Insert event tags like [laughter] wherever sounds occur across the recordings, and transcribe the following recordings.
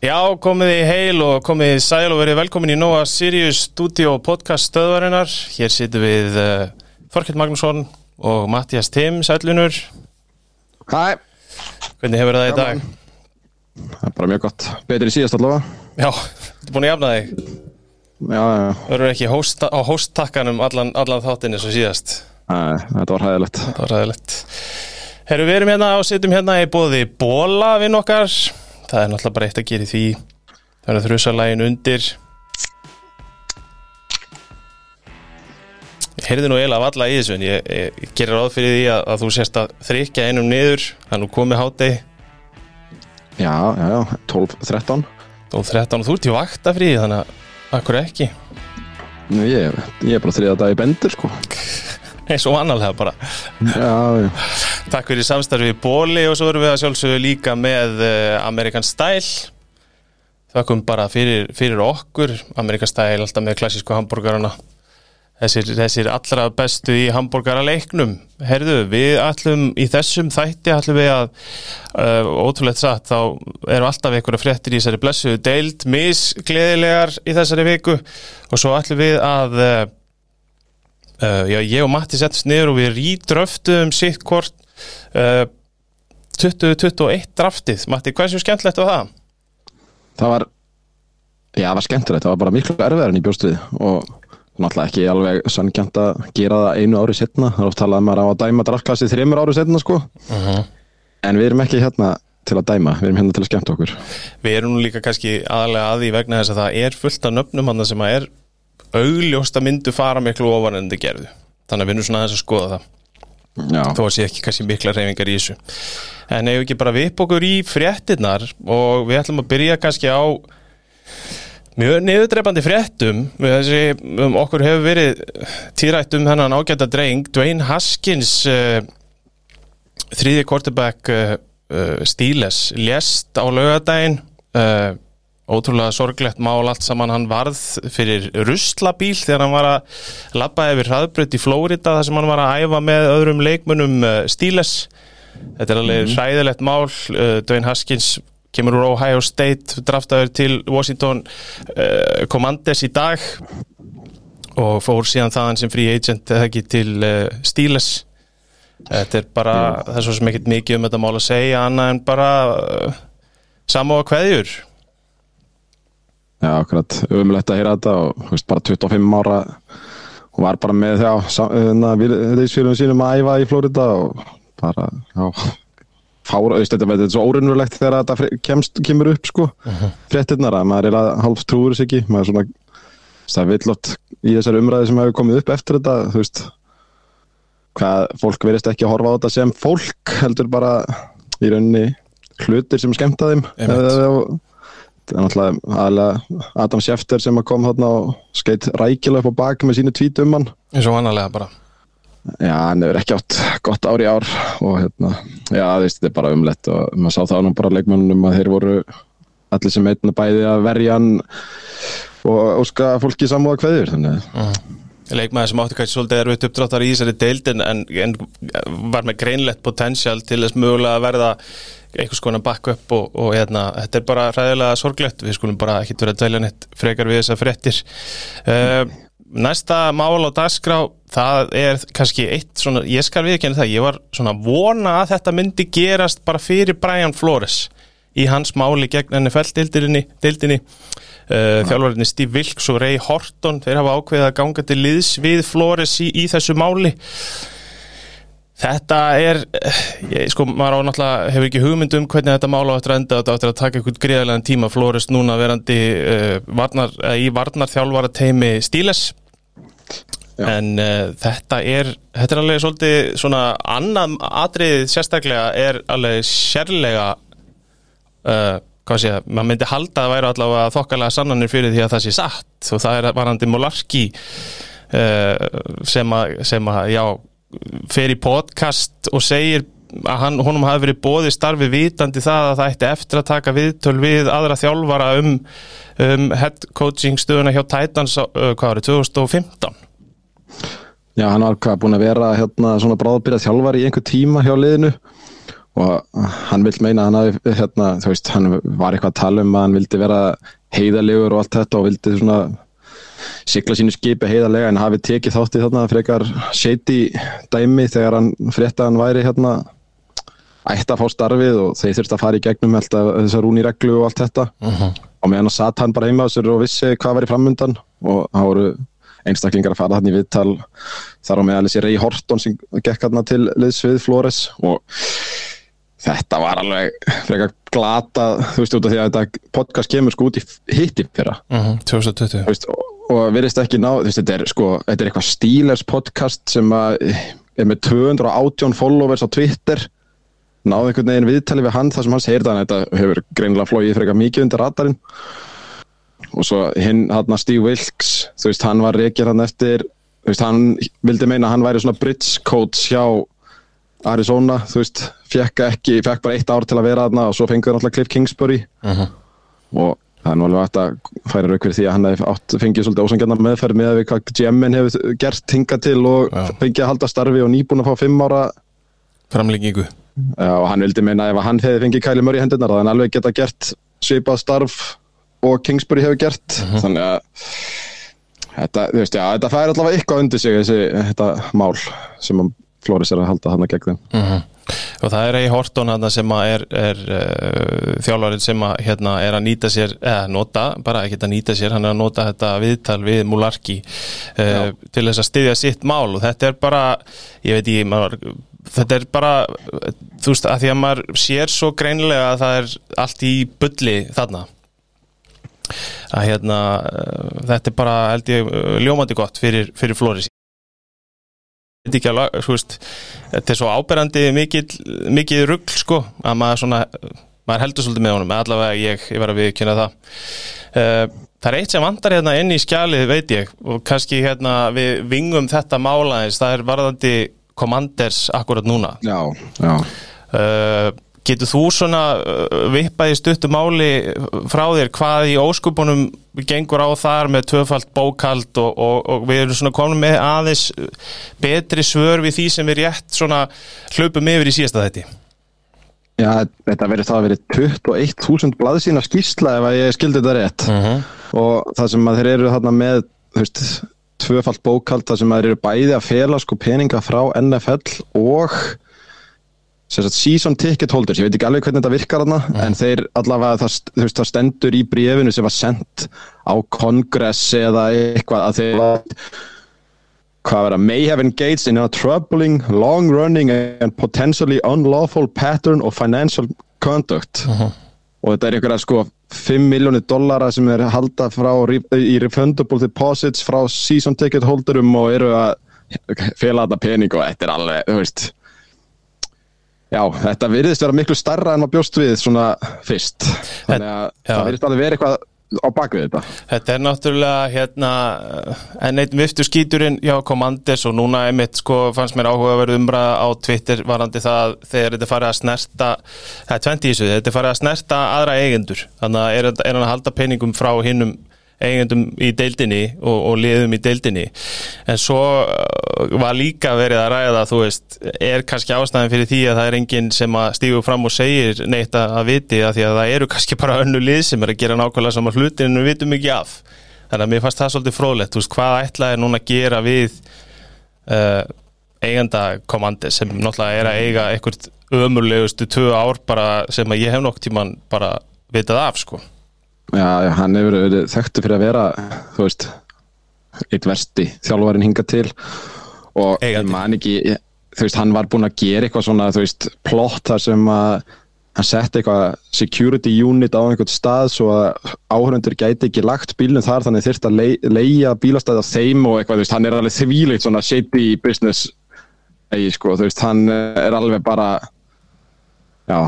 Já, komið í heil og komið í sæl og verið velkomin í Nóa Sirius Studio podcast stöðvarinnar. Hér situm við uh, Þorkild Magnússon og Mattias Tim, sælunur. Hæ, Hvernig hefur það í dag? það er bara mjög gott Betri síðast allavega Já, þú er búin að jafna þig. Já, já, Verður ekki hóst, á hósttakkanum allan, allan þáttinni svo síðast. Æ, þetta var hæðilegt Það var ræðilegt. Herru, við erum hérna og sitjum hérna í bóði bóla vinn okkar. Það er náttúrulega bara eitt að gera í því. Það er þrjusalægin undir. Ég heyrði nú eiginlega af alla í þessu en ég, ég, ég gerir ráð fyrir því að, að þú sérst að þrykja einum niður. Það er nú komið hátegi Já, já, já, 12, 13 og 13 og þú ert í vaktafrí þannig að akkur ekki. Nú, ég, ég er bara þriða dag í bendur sko [laughs] Eins og annarlega bara. Já, já, Takk fyrir samstarfið bóli og svo erum við að sjálfsögðu líka með uh, American Style. Þakkum bara fyrir, fyrir okkur. American Style alltaf með klassísku hambúrgarana. Þessir, þessir allra bestu í hambúrgaraleiknum. Herðu, við ætlum í þessum þætti ætlum við að uh, ótrúlegt satt, þá eru alltaf einhverja fréttir í þessari blessuðu deild misgleðilegar í þessari viku. Og svo ætlum við að uh, Uh, já, ég og Matti settist niður og við rýdröftuðum sitt hvort uh, 2021 draftið. Matti, hversu skemmtilegt var það? það var Já, það var skemmtilegt, það var bara miklu erfiðar en í bjóstuði og náttúrulega ekki alveg sannkjant að gera það einu ári setna það er oft talað um að á dæma draftklassi þreymur ári setna sko. En við erum ekki hérna til að dæma, við erum hérna til að skemmta okkur. Við erum líka kannski aðalega að því vegna þess að það er fullt af nöfnum hann sem að er augljóst að myndu fara miklu ofan en þið gerðu. Þannig að við erum svona aðeins að skoða það. Já, þó að sé ekki kannski mikla reyfingar í þessu en ef við ekki bara vipp okkur í fréttinnar og við ætlum að byrja kannski á mjög niðurdreipandi fréttum þessi, um, okkur hefur verið týrætt um hennan ágæta dreng Dwayne Haskins uh, þriði quarterback uh, uh, Steelers lést á laugadaginn uh, ótrúlega sorglegt mál allt saman. Hann varð fyrir ruslabíl þegar hann var að labba yfir hraðbrödd í Flórida þar sem hann var að æfa með öðrum leikmunum uh, Steelers þetta er alveg hræðilegt mál. Uh, Dwayne Haskins kemur úr Ohio State draftaður til Washington uh, Commanders í dag og fór síðan þaðan sem free agent eða ekki til Steelers þetta er bara, það er svo sem ekkert mikið um þetta mál að segja annað en bara uh, samóa kveðjur já, akkurat. Umlegt að heyra þetta og veist, bara 25 ára. Hún var bara með þjá þeirðisfélagum sínum að æfa í Flórida og bara, já fára, veist, þetta er svo órinnulegt þegar þetta kemst, kemur upp sko fréttirnar að maður er að halvt trúur þess ekki. Maður er svona það er villott í þessari umræði sem hefur komið upp eftir þetta þú veist hvað fólk verist ekki að horfa á þetta sem fólk heldur bara í rauninni hlutir sem skemmta þeim. Eða- náttúrulega aðalega Adam Schefter sem kom þarna og skeitt rækilega upp á bak með sínu tvít um hann. Eins og annarlega bara. Já, hann hefur ekki átt gott ár í ár og hérna, já, þetta er bara umlegt og maður sá það nú bara á leikmönnum að þeir voru allir sem eitna bæði að verja hann og óska fólki samúða kveður, þannig leikmaður sem átti kannski svolítið erfitt uppdráttar í þessari deildin en, en var með greinlegt potential til þess mögulega að verða einhvers konar backup og, og hérna, þetta er bara ræðilega sorglegt, við skulum bara ekki vera að dælja neitt frekar við þessar fréttir. Uh, næsta mál á dagskrá, það er kannski eitt svona, ég skal viðkynna það ég var svona vona að þetta myndi gerast bara fyrir Brian Flores í hans máli gegn NFL-dildinni dildinni Uh, þjálfarinnir Steve Wilkes og Ray Horton þeir hafa ákveðið að ganga til liðs við Flores í, í þessu máli þetta er eh, ég, sko, maður á náttúrulega hefur ekki hugmynd um hvernig þetta mála á eftir að enda þetta á eftir að taka einhvern greiðlegan tíma. Flores núna verandi uh, varnar, uh, í varnarþjálfara teimi Stíles Já. en uh, þetta er þetta er alveg svolítið svona annað atrið sérstaklega er alveg sérlega uh, hvað sé, maður myndi halda að væri allavega þokkalega sannanir fyrir því að það sé satt. Og það er varandi Molarki sem að, sem að já, fer í podcast og segir að hann, honum hafi verið bóði starfi vitandi það að það ætti eftir að taka viðtöl við aðra þjálfara um, um head coaching stöðuna hjá Titans uh, hvað var 2015 Já, hann var hvað búin að vera hérna svona bráðbyrjað þjálfar í einhver tíma hjá liðinu og hann vil meina hann hafi hérna, þú veist, hann var eitthvað að tala um að hann vildi vera heiðalegur og allt þetta og vildi svona sigla sínu skipi heiðalega en hafi tekið þátti þarna frekar shady dæmi þegar hann frétta hann væri hérna ætti að fá starfið og þeir þurfti að fara í gegnum alltaf þessar rúni reglu og allt þetta. Og meðan að satt hann bara heima á sér og vissi hvað var í framundan og það voru einstaklingar að fara hann í viðtal. Þar á meðal þessi Ray Horton sem gekk hann til liðsvið Flores og þetta var alveg frekar glata þú veist út af því að þetta podcast kemur sko út í hitti fyrra. Mhm, 2020 Þú veist, og, og virðist ekki ná veist, þetta er sko, þetta er eitthvað Steelers podcast sem að er með 218 followers á Twitter. Náðu einhvern veginn viðtali við hann þar sem hann segir það en þetta hefur greinilega flóið frekar mikið undir radarinn. Og svo hinn hann Steve Wilkes þú veist hann var reykjir hann eftir þú veist hann vildi meina að hann væri svona bridge coach hjá Arizona þú veist fekk ekki, fekk bara eitt ár til að vera þarna og svo fengur hann alltaf Cliff Kingsbury. Og það er nú alveg hægt að færa rauk fyrir því að hann hefði átt fengið svolítið ósangjarnar meðferð með að við hvað GM-in hefur gert hingað til og Já. fengið að halda starfi og nýbúin að fá fimm ára Framlengingu. Já, og hann vildi meina ef að hann hefði fengið Kæli Murray í hendurnar þá hann alveg geta gert svipað starf og Kingsbury hefur gert. Þannig að þetta, þú veist, já, þetta fær allavega eitthvað undir sig þessi, þetta mál sem að Flóris er að halda hann að gegn þeim. Og það er Ray Horton hana, sem er, er uh, þjálfarinn sem að, hérna, er að nýta sér eða nota, bara ekki að nýta sér hann er að nota þetta viðtal við Mularki uh, til þess að styðja sitt mál. Og þetta er bara, ég veit ekki maður, þetta er bara þú veist, að því að maður sér svo greinilega að það er allt í bulli þarna. Að hérna uh, þetta er bara held ég ljómandi gott fyrir, fyrir Flóris ekki alveg, þú veist þetta er svo áberandi mikið, rugl sko, að maður svona maður heldur svolítið með honum, allavega ég ég var að viðkynna það. Uh, það er eitt sem vandar hérna inn í skjalið veit ég, og kannski hérna við vingum þetta mála eins, það er varðandi Commanders akkurat núna. Já, já. Uh, getur þú svona uh, vippað í stuttu máli frá þér hvað í óskupunum gengur á þar með tvöfalt bókald og, og, og við erum svona komin með aðeins betri svör við því sem við rétt svona hlupum yfir í síðasta þetti Já, þetta verið það að verið 21.000 blaðsína skýrsla ef að ég skildi þetta rétt -hmm. og það sem að þeir eru þarna með þú veist, tvöfalt bókald það sem að þeir eru bæði að fela sko peninga frá NFL og season ticket holders, ég veit ekki alveg hvernig þetta virkar þarna, en þeir allavega það, veist, það stendur í bréfinu sem var sendt á kongress eða eitthvað að þeir hvað vera, may have engaged in a troubling, long-running and potentially unlawful pattern of financial conduct. Og þetta er einhverja sko 5 miljónir dollara sem er halda frá í refundable deposits frá season ticket holderum og eru að fela þetta pening og þetta er alveg, þú veist Já, þetta virðist vera miklu starra en maður bjóst við svona fyrst. Þannig að Já. það virðist alveg vera eitthvað á bakvið þetta. Þetta er náttúrulega hérna en eitt viftu skíturinn hjá Commanders og núna einmitt sko fannst mér áhugaverð umræða á Twitter varandi það þegar þetta farið að snerta það er 20 í þessu, þetta farið að snerta aðra eigendur, þannig að er, er hann að halda peningum frá hinnum eigendum í deildinni og, og liðum í deildinni. En svo uh, var líka verið að ræða þú veist, er kannski ástæðan fyrir því að það er enginn sem að stígu fram og segir neitt að viti að því að það eru kannski bara önnu lið sem er að gera nákvæmlega saman hlutin en við vitum ekki af. Þannig að mér fannst það svolítið fróðlegt þú veist, hvað ætlaði núna að gera við uh, eigenda komandi sem náttúrulega er að eiga einhvert ömurlegustu tvö ár bara sem að ég hef nokk tíman bara vitað af sko Já, hann hefur verið þekktu fyrir að vera þú veist eitt versti þjálfarinn hinga til og ég Eigandi. man ekki þú veist, hann var búinn að gera eitthvað svona þú veist, plott þar sem að hann setti eitthvað security unit á einhvern stað svo að áhörundur gæti ekki lagt bílnum þar þannig þyrft að lei, leia bílastæði af þeim og eitthvað, þú veist, hann er alveg þvíleitt svona shady business eigi, sko, þú veist, hann er alveg bara já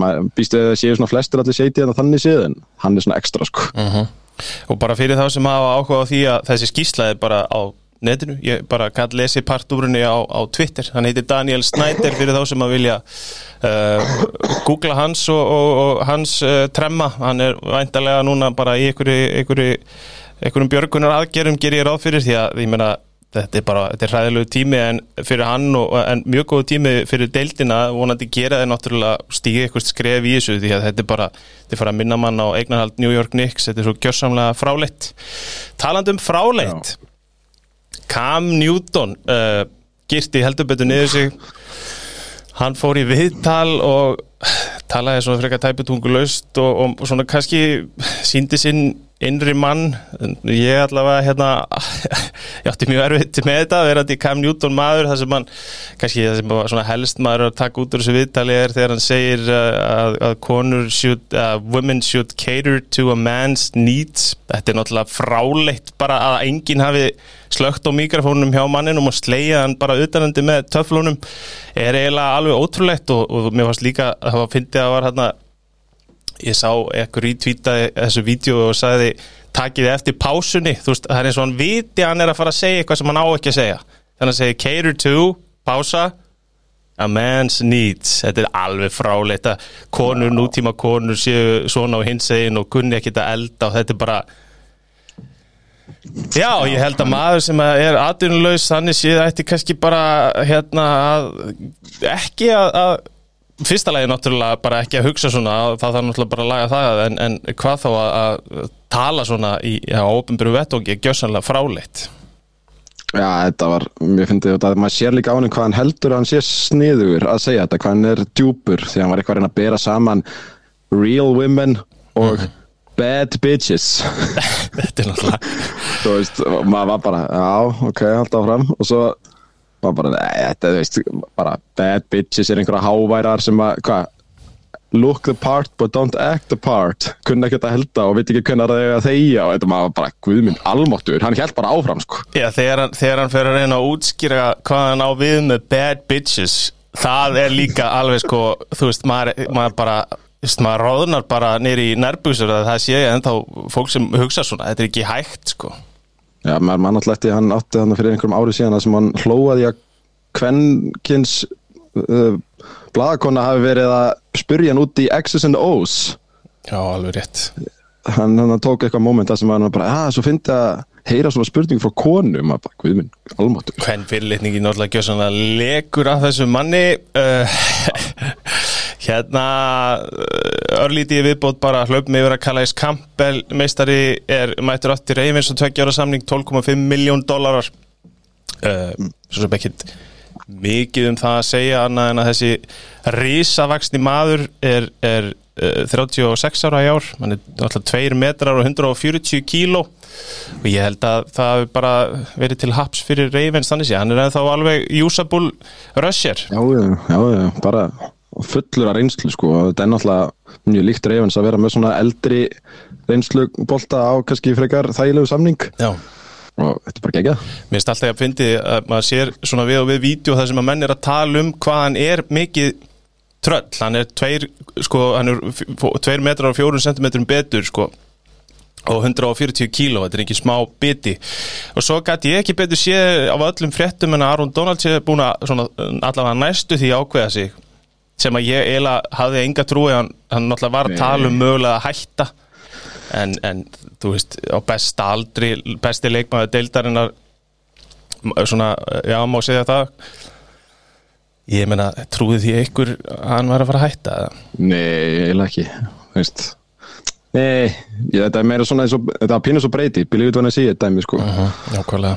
maður býstu að það séu svona flestir allir shady en þannig séð en hann er svona ekstra, sko. Og bara fyrir þá sem hafa áhuga á því að þessi skýrsla er bara á netinu, ég bara kann lesi part úr henni á, á Twitter, hann heitir Daniel Snyder fyrir þá sem að vilja uh, googla hans og, og, og hans uh, tremma, hann er væntalega núna bara í einhverju, einhverjum björgunar aðgerum ger ég ráð fyrir því að ég meina þetta er bara, þetta er hræðilegu tími en fyrir hann og en mjög góðu tími fyrir deildina, vonandi gera þeir náttúrulega stíga eitthvað skref í þessu því að þetta er bara, þetta er fara að minna mann á eignarhald New York Knicks, þetta er svo gjörsamlega fráleitt. Taland um fráleitt Cam Newton uh, girti heldur betur niður sig hann fór í viðtal og talaði svona frekar tæputungulaust og, og svona kannski síndi sinn innri mann ég allavega hérna [laughs] ég átti mjög erfitt með þetta að vera þetta í Cam Newton maður það sem hann kannski það sem svona helst maður að taka út úr þessu viðtali er þegar hann segir uh, að, að konur should, uh, women should cater to a man's needs. Þetta er náttúrulega fráleitt bara að enginn hafi slögt á mikrofónum hjá manninum og sleiða hann bara utanandi með töflunum er eiginlega alveg ótrúlegt og, og mér fannst líka að það var fyndið að var hérna ég sá ekkur ítvítaði þessu vídeo og sagði takiði eftir pásunni. Þú veist, það er eins og hann viti hann er að fara að segja eitthvað sem hann á ekki að segja. Þannig að segja cater to, pása a man's needs. Þetta er alveg fráleitt að konur, wow. nútíma konur séu svona á hinsegin og kunni ekki að elda og þetta er bara Já, ég held að maður sem er atvinnulegs þannig séð ætti kannski bara hérna að ekki að, að fyrsta lagi náttúrulega bara ekki að hugsa svona það þarf náttúrulega bara að laga það en, en hvað þá að, að tala svona í óbyrgu vettóki er gjössanlega fráleitt. Já, þetta var, mér finnst þetta að maður sér líka á hann hvað hann heldur að hann sé sniður að segja þetta, hvað hann er djúpur því hann var eitthvað að reyna að bera saman real women og mm -hmm. bad bitches. [laughs] Þetta er náttúrulega Þú veist, maður var bara, já, ok, alltaf fram og svo maður bara, þetta, þú veist, bara bad bitches er einhverja háværar sem að, hvað, look the part but don't act the part, kunna ekki þetta helda og veit ekki hvernig það er að þeia og þetta maður bara, guðminn, almáttur, hann held bara áfram, sko. Já, þegar hann, þegar hann fyrir að reyna að útskýra hvað hann á við með bad bitches, það er líka alveg, sko, þú veist, maður, maður bara, þú veist, maður róðnar bara nýri í nærbúsur að það sé en þá fólk sem hugsa svona, þetta er ekki hægt, sko. Já, maður mann alltaf eftir hann átti þannig fyrir einhverjum árið síðan að sem hann hlóaði að kvennkins uh, bladakonna hafi verið að spurja hann út í X's and O's. Já, alveg rétt. Hann, hann tók eitthvað móment að sem hann bara, að, svo fyndi að heyra svona spurningu frá konu. Maður bara, er minn, almáttur Hvern fyrirlitningi náttúrulega gjör svona lekur af þessu manni? Uh, [laughs] Hérna örlítið viðbót bara hlaupum yfir að kalla þess Campbell meistari er mættur átti reyfins og tveggjára samning 12,5 miljón dólarar uh, svo sem ekkit mikið um það að segja annað en að þessi risavaksni maður er, er uh, 36 ára í ár. Hann er alltaf 2 metrar og 140 kíló. Og ég held að það hefur bara verið til haps fyrir Ravens þannig að hann er ennþá alveg usable rusher. Já, já, já, bara fullur að reynslu sko. Og þetta er náttúrulega mjög líkt Ravens að vera með svona eldri reynslu bolta á kannski frekar þægilegu samning. Já. Og þetta er bara geggjað. Mér finnst alltaf að fyndi að maður sér svona við og við vídeo þar sem að menn er að tala um hvað hann er mikið tröll, hann er tveir sko, hann er tveir metrar og fjórun centimetrum betur sko og 140 kíló, þetta er ekki smá biti. Og svo gæti ég ekki betur séð á öllum fréttum en að Aron Donald sé búin að svona, allavega næstu því ákveða sig sem að ég eiginlega hafði enga trúi hann, hann náttúrulega var að tala um mögulega að hætta. En, en þú veist á besta aldri, besti leikmaður deildarinnar svona, já, má segja það. Ég meina, trúið því einhver að hann var að fara að hætta Nei, eiginlega ekki veist. Nei, ég, þetta er meira svona eins og, þetta er pínus og breyti, byrjuðu þú hann að segja þetta sko. uh -huh, Nákvæmlega.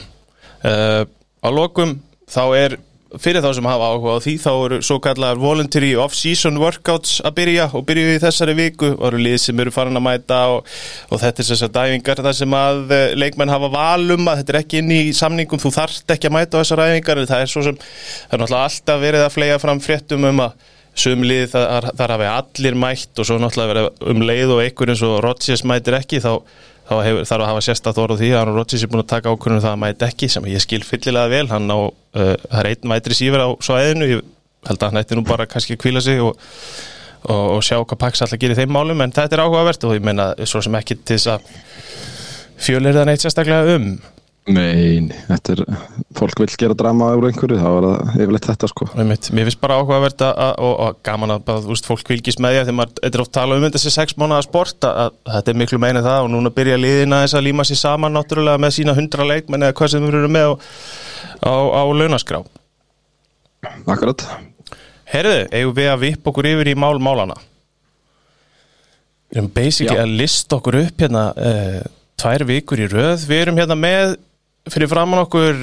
Uh, Á lokum, þá er fyrir þá sem hafa áhuga á því þá eru svo kallar voluntary off-season workouts að byrja og byrju í þessari viku. Og eru lið sem eru farin að mæta og, og þetta er þessar dæfingar þar sem að eh, leikmenn hafa valum að þetta er ekki inn í samningum, þú þarft ekki að mæta á þessar dæfingar en það er svo sem, það er náttúrulega alltaf verið að flega fram fréttum um að sumlið þar, þar hafi allir mætt og svo náttúrulega verið um leið og einhver eins og Rodgers mætir ekki þá þá hefur, þarf að hafa sérstatt orð því að Aaron Rodgers er búin að taka ákvörðunum það að mæti ekki sem ég skil fyllilega vel. Hann á, uh, það er einn vætri sífur á svæðinu, ég held að hann ætti nú bara kannski að kvíla sig og, og, og sjá hvað Pax alltaf gerir þeim málum en þetta er áhugavert og ég meina svo sem ekki til þess að fjölir það neitt sérstaklega um Nei, nei, þetta er, fólk vil gera drama úr einhverju, er það yfirleitt þetta sko. Einmitt. Mér finnst bara áhugavert og, og gaman að bara, veist, fólk fylgist með því að þegar þetta er oft tala um þessi sex mánuða sport að, að þetta er miklu meina það og núna byrja liðina þess að líma sér saman náttúrulega með sína hundra leikmenn eða hvað sem við erum með á, á, á launaskrá. Akkurat. Herðu, eigum við að vipp okkur yfir í mál málana? Við erum basically Já. að lista okkur upp hérna uh, tvær vikur í röð. Við erum hérna með fyrir framann okkur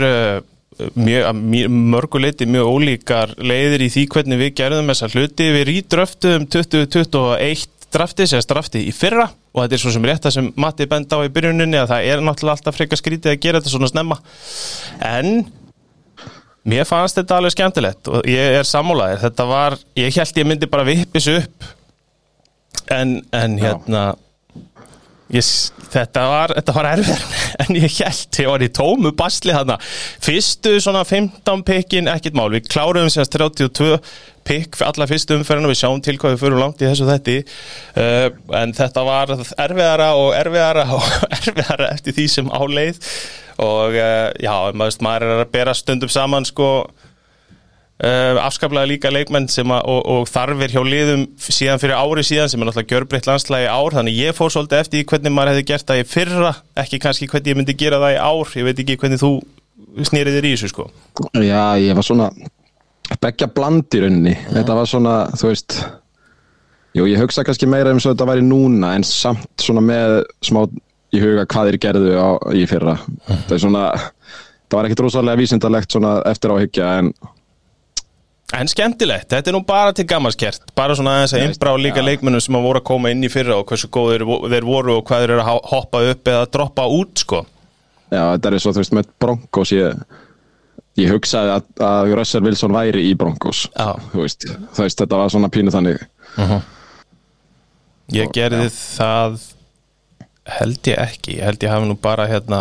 mjög, að mjög, mörguleiti mjög ólíkar leiðir í því hvernig við gerðum þessa hluti. Við rýdraftum 2021 drafti, sérst drafti í fyrra og þetta er svo sem rétt það sem Matti bend á í byrjuninni að það er náttúrulega alltaf frekar skrítið að gera þetta svona snemma. En mér fannst þetta alveg skemmtilegt og ég er sammálaðið. Þetta var, ég held ég myndi bara vippis upp en, en Já. Ég, þetta var, var erfið [laughs] en ég held ég var í tómu basli þarna. Fyrstu svona 15 pikkin ekkert mál, við kláruðum sérst 32 pikk fyrir alla fyrstu umferðina. Við sjáum til hvað við fyrir langt í þessu þetti uh, en þetta var erfiðara og erfiðara [laughs] og erfiðara eftir því sem áleið og uh, já, maður, maður er að bera stundum saman sko Uh, afskaplega líka leikmenn sem að, og, og þarfir hjá liðum síðan fyrir ári síðan sem er náttúrulega gjörbreytt landslægi ár. Þannig ég fór svolítið eftir hvernig maður hefði gert það í fyrra ekki kannski hvernig ég myndi gera það í ár. Ég veit ekki hvernig þú snýrið þér í þessu sko. Já, ég var svona begja bland í rauninni. Þetta var svona, þú veist, jú, ég hugsa kannski meira um svo þetta væri núna en samt svona með smá í huga hvað þeir gerðu á, í fyrra. Það er svona, það var ekkit rosalega vísindalegt svona eftir á að hyggja en en skemmtilegt, þetta er nú bara til gammalskert bara svona aðeins að innbrá líka já. leikmennum sem að voru að koma inn í fyrra og hversu góð þeir, voru og hvað þeir eru að ho- hoppa upp eða droppa út sko já, þetta er svo, þú veist, með Broncos ég, ég hugsaði að, að Russell Wilson væri í Broncos. Veist, þú veist, þetta var svona pínu þannig. Ég Og- gerði það held ég ekki, ég held ég hafi nú bara hérna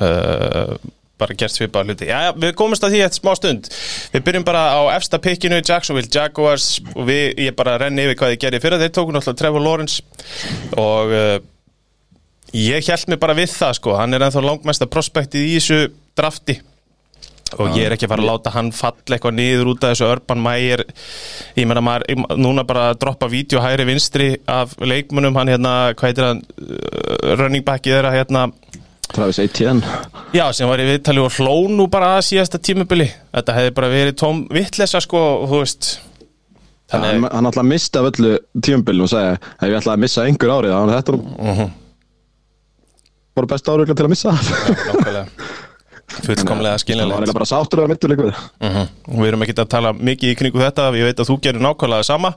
uh, bara gert svipað hluti. Já, já, við komumst að því eftir smá stund. Við byrjum bara á efsta pikkinu, Jacksonville Jaguars. Og við, ég bara renni yfir hvað ég gerði fyrir þeir tóku náttúrulega Trevor Lawrence og uh, ég held mig bara við það sko, hann er ennþá langmesta prospektið í þessu drafti. Og ég er ekki að fara að láta hann falla eitthvað niður út af þessu Urban Meyer. Ég meina maður, núna bara að droppa vídeo hægri vinstri af leikmunum hann hérna, hvað heitir hann uh, running backið þeirra hérna Travis Etienne. já, sem var í viðtali og hló nú bara að síðasta tímubili þetta hefði bara verið tóm vittlesa sko, þú veist. Þannig, hann alltaf misti af öllu tíumbilinu og sagði að ég ætlaði að missa einhver árið þannig að þetta er bara besta árið til að missa nákvæmlega. Fullkomlega Það var skiljanlegt. bara sáttur að mittu líka við. Mhm. Við erum ekki að tala mikið í kringu þetta Ég veit að þú gerir nákvæmlega sama.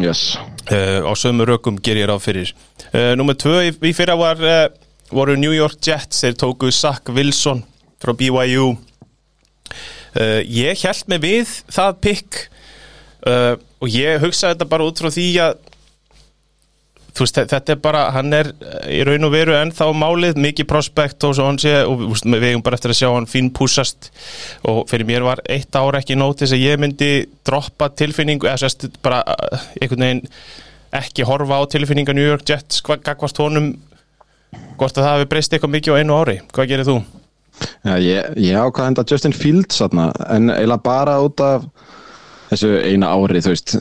Yes. Uh, Á sömu rökum ger ég ráð fyrir. Uh, Númer tvö í, í fyrra var uh, voru New York Jets Þeir tóku Zach Wilson frá BYU uh, Ég held mig við það pikk uh, og ég hugsaði þetta bara út frá því að veist, þe- þetta er bara, hann er eh, í raun og veru ennþá málið, mikið prospekt og svo hann sé, og veist, við eigum bara eftir að sjá hann fín púsast og fyrir mér var eitt ár ekki nót þess að ég myndi droppa tilfinningu, eða sérst bara eh, einhvern veginn ekki horfa á tilfinninga New York Jets, hvað gagvart honum hvort að það hafi breyst eitthvað mikið á einu ári, hvað gerir þú? Já, ég, ég ákvað enda Justin Fields þarna, en eiginlega bara út af þessu eina ári þú veist,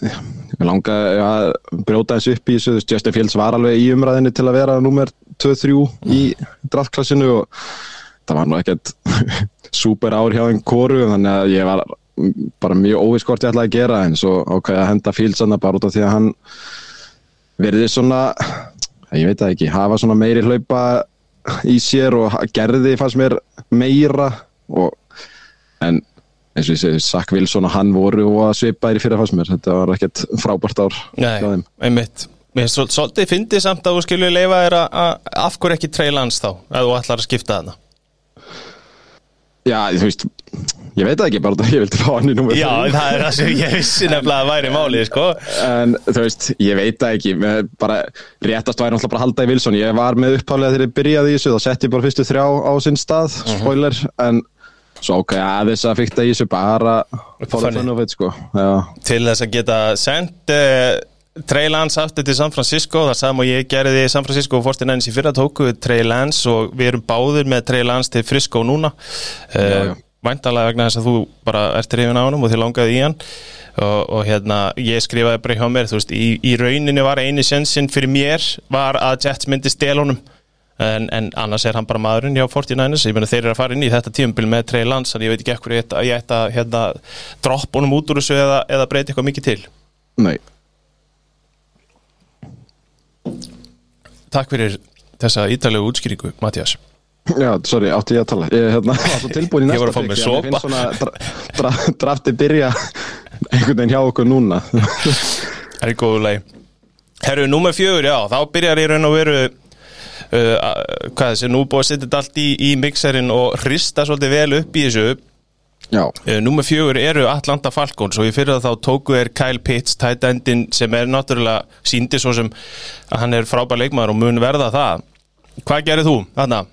ég langa að brjóta þessu upp í þessu, veist, Justin Fields var alveg í umræðinni til að vera nummer 2-3 í draftklassinu og það var nú ekkert [laughs] super ár hjá einn kóru þannig að ég var bara mjög óviss hvort ég ætlaði að gera en svo ákvað ég að henda Fields bara út af því að hann verði svona ég veit það ekki, hafa svona meiri hlaupa í sér og gerði fannst mér meira og, en eins og ég segi, Zach Wilson og hann voru og að svipa í fyrir fannst mér. Þetta var ekkert frábært ár Nei, einmitt. Mér svol- svolítið fyndið samt að þú skilju leifa þér að að- af hverju ekki treylans þá ef þú ætlar að skipta þarna? Já, þú veist, ég veit ekki bara að ég vildi fá hann í númer Já, þrjú. það er það sem ég vissi nefnilega að væri málið sko. En þú veist, ég veit ekki. Bara, réttast væri náttúrulega bara að halda í Wilson. Ég var með upphálega þegar ég byrjaði í þessu þá setti ég bara fyrstu þrjá á sinn stað spoiler, en svo ok, aðeins að fykta í þessu bara it, sko. Já, til þess að geta sendt uh, Trey Lance aftur til San Francisco það sagðum og ég gerði San Francisco og 49ers í fyrra tóku Trey Lance og við erum báðir með Trey Lance til Frisco núna. Já, já. Væntalega vegna þess að þú bara ert reyfin á honum og þið langaði í hann. Og, og hérna ég skrifaði bara hjá mér þú veist, í, í rauninni var eini sjensin fyrir mér var að Jets myndi stel honum. En, en annars er hann bara maðurinn hjá 49ers, ég meina þeir eru að fara inn í þetta tíumbil með Trey Lance, þannig ég veit ekki ekkur ætti ég ætti að hérna, droppa honum út úr þessu eða, eða breyti eitthvað mikið til. Nei, Takk fyrir þessa ítalegu útskýringu, Mattias já, sorry, átti ég að tala. Ég hérna, [laughs] tilbúin í næsta var að fá pick, mér en sopa. Ég finn svona dra, dra, drafti byrja einhvern veginn hjá okkur núna. Það er góðu lagi. Herru, númer fjögur, já, þá byrjar ég raun og veru uh, hvað þessi, nú búið að setja þetta allt í, í mixerin og hrista svolítið vel upp í þessu. Uh, Númer fjögur eru Atlanta Falcons og ég fyrir að þá tóku er Kyle Pitts, tight endin sem er náttúrulega síndi svo sem að hann er frábær leikmaður og mun verða það. Hvað gerir þú, þarna?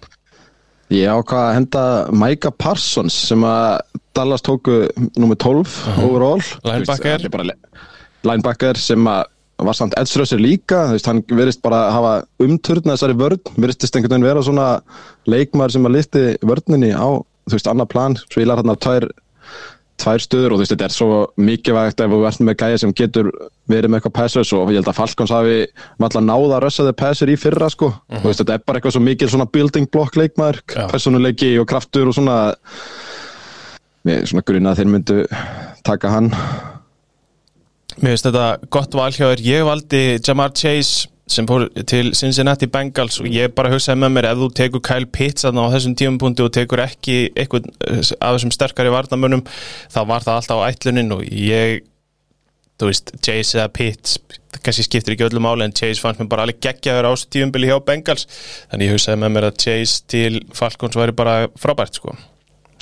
Ég ákvað að henda Micah Parsons sem að Dallas tóku nummer 12 overall. Linebacker. Þú veist, hann er bara le- Linebacker sem að var samt edströssir líka, veist, hann verist bara að hafa umturna þessari vörn, veristist einhvern veginn vera svona leikmaður sem að lifti vörninni á, þú veist, annar plan, svilar hann að tvær, tvær stöður og þú veist, þetta er svo mikilvægt ef þú ert með gæja sem getur verið með eitthvað passers og ég held að Falcons hafi alltaf náða að rössa þeir passer í fyrra sko, þú veist, þetta er bara eitthvað svo mikil svona building block leikmaður, personuleiki og kraftur og svona. Mér er svona grunna að þeir myndu taka hann. Mér finnst þetta gott val hjá þér. Ég valdi Jamar Chase sem fór til Cincinnati Bengals og ég bara hugsaði með mér ef þú tekur Kyle Pitts þarna á þessum tímapunkti og tekur ekki eitthvað af þessum sterkari varnamönnum þá var það alltaf á ætlunin og ég þú veist, Chase eða Pitts kannski skiptir ekki öllu máli en Chase fannst mér bara alveg geggjaður á þessu tífumbili hjá Bengals. Þannig ég hugsaði með mér að Chase til Falcons væri bara frábært sko.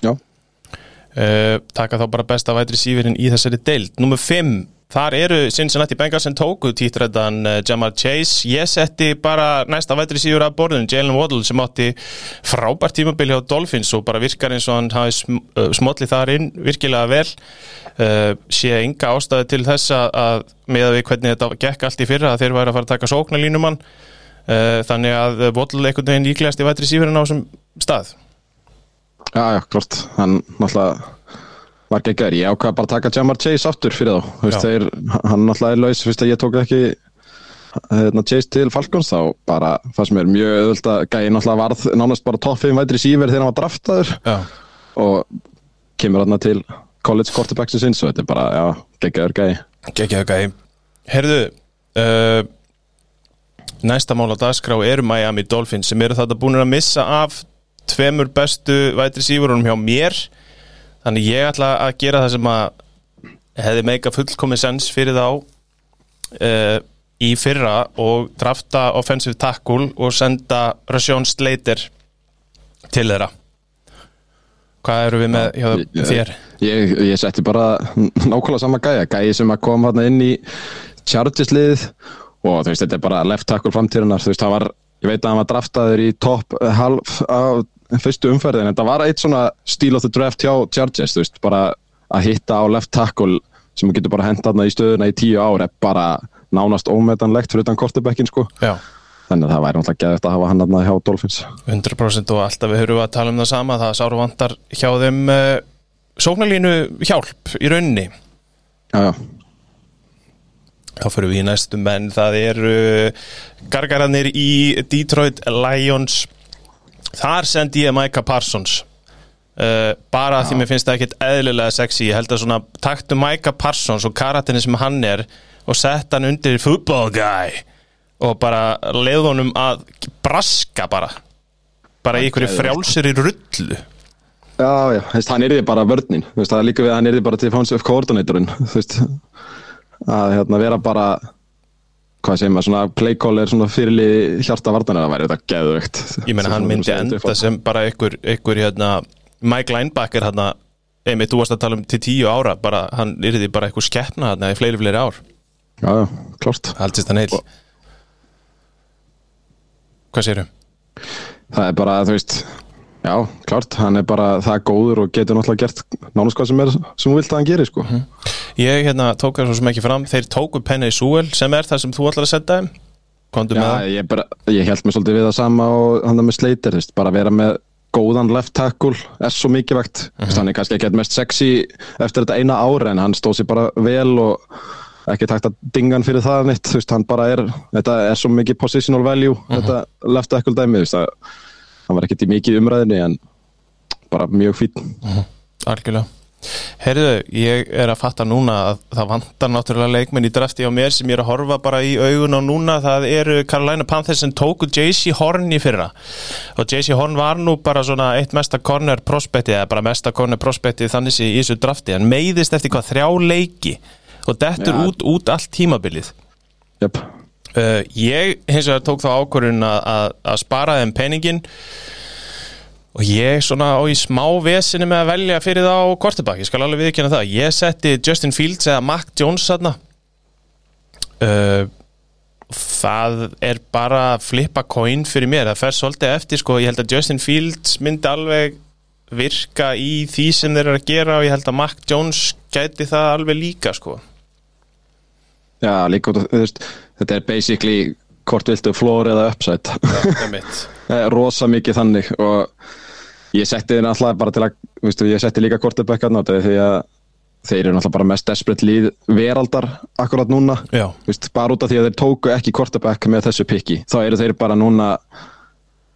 Já, uh, taka þá bara besta vætri sífirinn í þessari deild. Númer 5 þar eru Cincinnati Bengals sem tóku títrættan uh, Jamal Chase. Ég setti bara næsta vætri sífur af borðinu Jalen Waddle sem átti frábært tímabil hjá Dolphins og bara virkar eins og hann hafi sm smollið þar inn virkilega vel. Uh, sé enga ástæði til þess að, að með við hvernig þetta gekk allt í fyrra að þeir væri að fara að taka sóknarlínumann uh, þannig að Waddle einhvern veginn líklegast í vætri sífurinn á þessum stað. Já, já, klart. Hann náttúrulega var geggjör, ég ákvað bara að taka Jamar Chase aftur fyrir þá, veist, þeir hann náttúrulega er laus, fyrst að ég tók ekki hérna, Chase til Falcons þá bara það sem er mjög öðvöld að gæði náttúrulega varð nánast bara top 5 vætri síver þegar hann var draftaður. Já. og kemur hann til college quarterbacksins sinns og þetta er bara, já, geggjör gæði Gekkjaðu gæði Herðu uh, Næsta mál á dagskrá eru Miami Dolphins sem eru þetta búin að missa af tveimur bestu vætri sífurunum hjá mér þannig ég ætla að gera það sem að hefði meika fullkomið sens fyrir þá uh, í fyrra og drafta offensive tackle og senda Rasjón Slater til þeirra. Hvað eru við með hjá Ég- þér? Ég, ég setti bara nákvæmlega sama gæja, gæji sem að koma hann inn í Chargers liðið og þú veist, þetta er bara left tackle framtíðunar, þú veist, það var, ég veit að hann var draftaður í topp eh, half fyrstu umferðin, en þetta var eitt svona stíl of the draft hjá Chargers, þú veist, bara að hitta á left tackle sem getur bara henda hann í stöðuna í tíu ár er bara nánast ómetanlegt fyrir utan kortebekkin, sko, Já. Þannig að það væri náttúrulega geðvægt að hafa hann hann hjá Dolphins. 100% og alltaf við höfum að tala um það sama það sáru vantar hjá þeim uh, sóknarlínu hjálp í rauninni. Já, já, þá fyrir við í næstum menn það eru gargararnir í Detroit Lions þar sendi ég Micah Parsons. Uh, bara því mér finnst það ekkert eðlilega sexy. Ég held að svona taktu Micah Parsons og karatinn sem hann er og sett hann undir football guy og bara leið honum að braska bara. Bara í geðveikt. frjálsir í rullu. Já, já, veist, hann yrði bara vörninn, það er líka við að hann yrði bara til defensive coordinatorinn, þú veist, að hérna vera bara, hvað segir maður, svona playcaller, svona fyrirlið hjarta vartanar, það væri þetta geðvögt. Ég meina hann myndi enda sem bara einhver, einhver hérna, Mike Linebacker hérna, einmitt þú varst að tala um til tíu ára, bara hann yrði bara einhver skeppna hérna í fleiri fleiri ár, Já, já, klart. haldist hann heil Hvað segirðu? Það er bara, þú veist, já, klart, hann er bara það góður og getur náttúrulega gert nánast hvað sem er sem þú vilt að hann geri, sko. Ég hérna tók það svo sem ekki fram. Þeir tóku Penny Sewell sem er það sem þú ætlar að setja þeim. Komdu með Já, það. ég, bara, ég held mér svolítið við það sama og hann með Slater, veist, bara vera með góðan left tackle er svo mikilvægt. Mm -hmm. hann er kannski ekki mest sexy eftir þetta eina ára en hann stóð sér bara vel og ekki takt að dingan fyrir það neitt, þú veist, hann bara er þetta er svo mikið positional value mm -hmm. þetta left tackle dæmi, þú veist, að hann var ekkert í mikið umræðinni en bara mjög fín mm -hmm. Algjörlega Herðu, ég er að fatta núna að það vantar náttúrulega leikmenn í drafti á mér sem ég er að horfa bara í augun á núna. Það eru Carolina Panthers sem tóku JC Horn í fyrra. Og JC Horn var nú bara svona eitt mesta corner prospekti eða bara mesta corner prospekti þannig í þessu drafti. En meiðist eftir hvað þrjá leiki og dettur ja. út, út allt tímabilið. Yep. uh, Ég hins vegar tók þá ákvörðun að, að spara þeim peningin og ég svona á í smá vesinu með að velja fyrir það á kortebakk, ég skal alveg viðkjöna það. Ég setti Justin Fields eða Mac Jones þarna. Uh, það er bara að flippa coin fyrir mér, það fer svolítið eftir sko, ég held að Justin Fields myndi alveg virka í því sem þeir eru að gera og ég held að Mac Jones gæti það alveg líka sko. Já, líka, þetta er basically hvort viltu flór eða upside. [laughs] Rosa mikið þannig og Ég setti þið náttúrulega bara til að, viðstu, ég setti líka kortebökk að náttúrulega því að þeir eru náttúrulega bara mest desperate líð veraldar akkurat núna, viðstu, bara út af því að þeir tóku ekki kortebökk með þessu pikki, þá eru þeir bara núna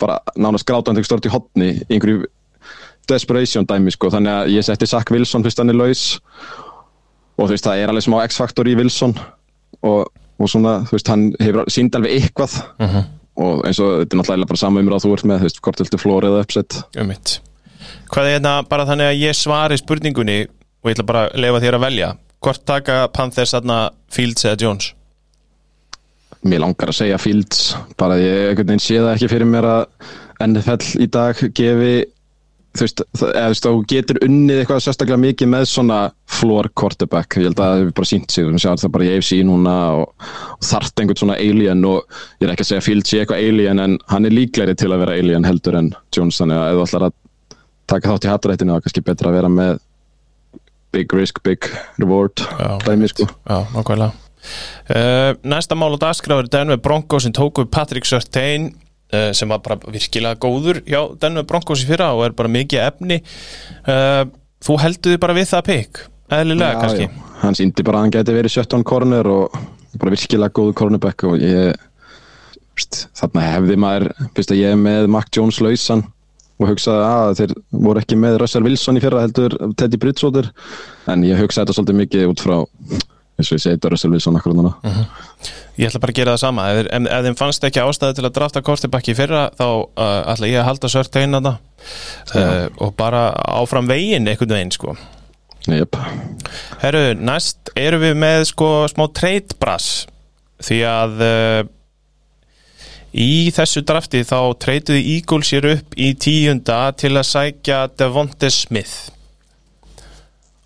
bara nánast grátandi stort í hotni í einhverju desperation dæmi sko, þannig að ég setti Zach Wilson fyrst hann er laus. Og þú veist það er alveg smá X-faktor í Wilson. Og, og svona, þú veist, hann hefur sínd alveg eitthvað. Uh mhm. -huh og eins og þetta er náttúrulega bara sama umræð þú ert með, þú veist, hvort viltu flóra eða uppsett um Hvað er þetta bara þannig að ég svari spurningunni og ég ætla bara að lefa þér að velja. Hvort taka Panthers aðna Fields eða Jones? Mér langar að segja Fields bara ég sé það ekki fyrir mér að NFL í dag gefi þú veist, þú getur unnið eitthvað sérstaklega mikið með svona floor quarterback, ég held að það hefur bara sínt sig við sjáum það bara í AFC núna og, og þart einhvern svona alien og ég er ekki að segja Fields sé eitthvað alien en hann er líklegri til að vera alien heldur en að ef þú ætlar að taka þátt í hatturættinu, er kannski betra að vera með big risk, big reward dæmi sko. Já, nákvæmlega. Uh, Næsta mál og dagskráður Denver Broncos sem tóku Patrick Surtain. Eh, sem var bara virkilega góður hjá Denver Broncos í fyrra og er bara mikið efni. Uh, þú heldur þið bara við það pikk eðlilega já, kannski? já. hann síndi bara að hann geti verið 17 kornur og bara virkilega góðu kornubekk og ég þarna hefði maður fyrst að ég með Mac Jones lausan og hugsaði að þeir voru ekki með Russell Wilson í fyrra heldur Teddy Bridgewater. En ég hugsaði þetta svolítið mikið út frá eins og ég segi Russell Wilson akkur núna uh mhm. -huh. Ég ætla bara að gera það sama ef, ef, ef þeim fannst ekki ástæði til að drafta Kortebakki fyrra þá uh, ætla ég að halda sört einn að það uh, og bara áfram veginn einhvern veginn sko yep. Herru, næst eru við með sko smá treytbrass því að uh, í þessu drafti þá treytuði Eagles sér upp í tíunda til að sækja Devonte Smith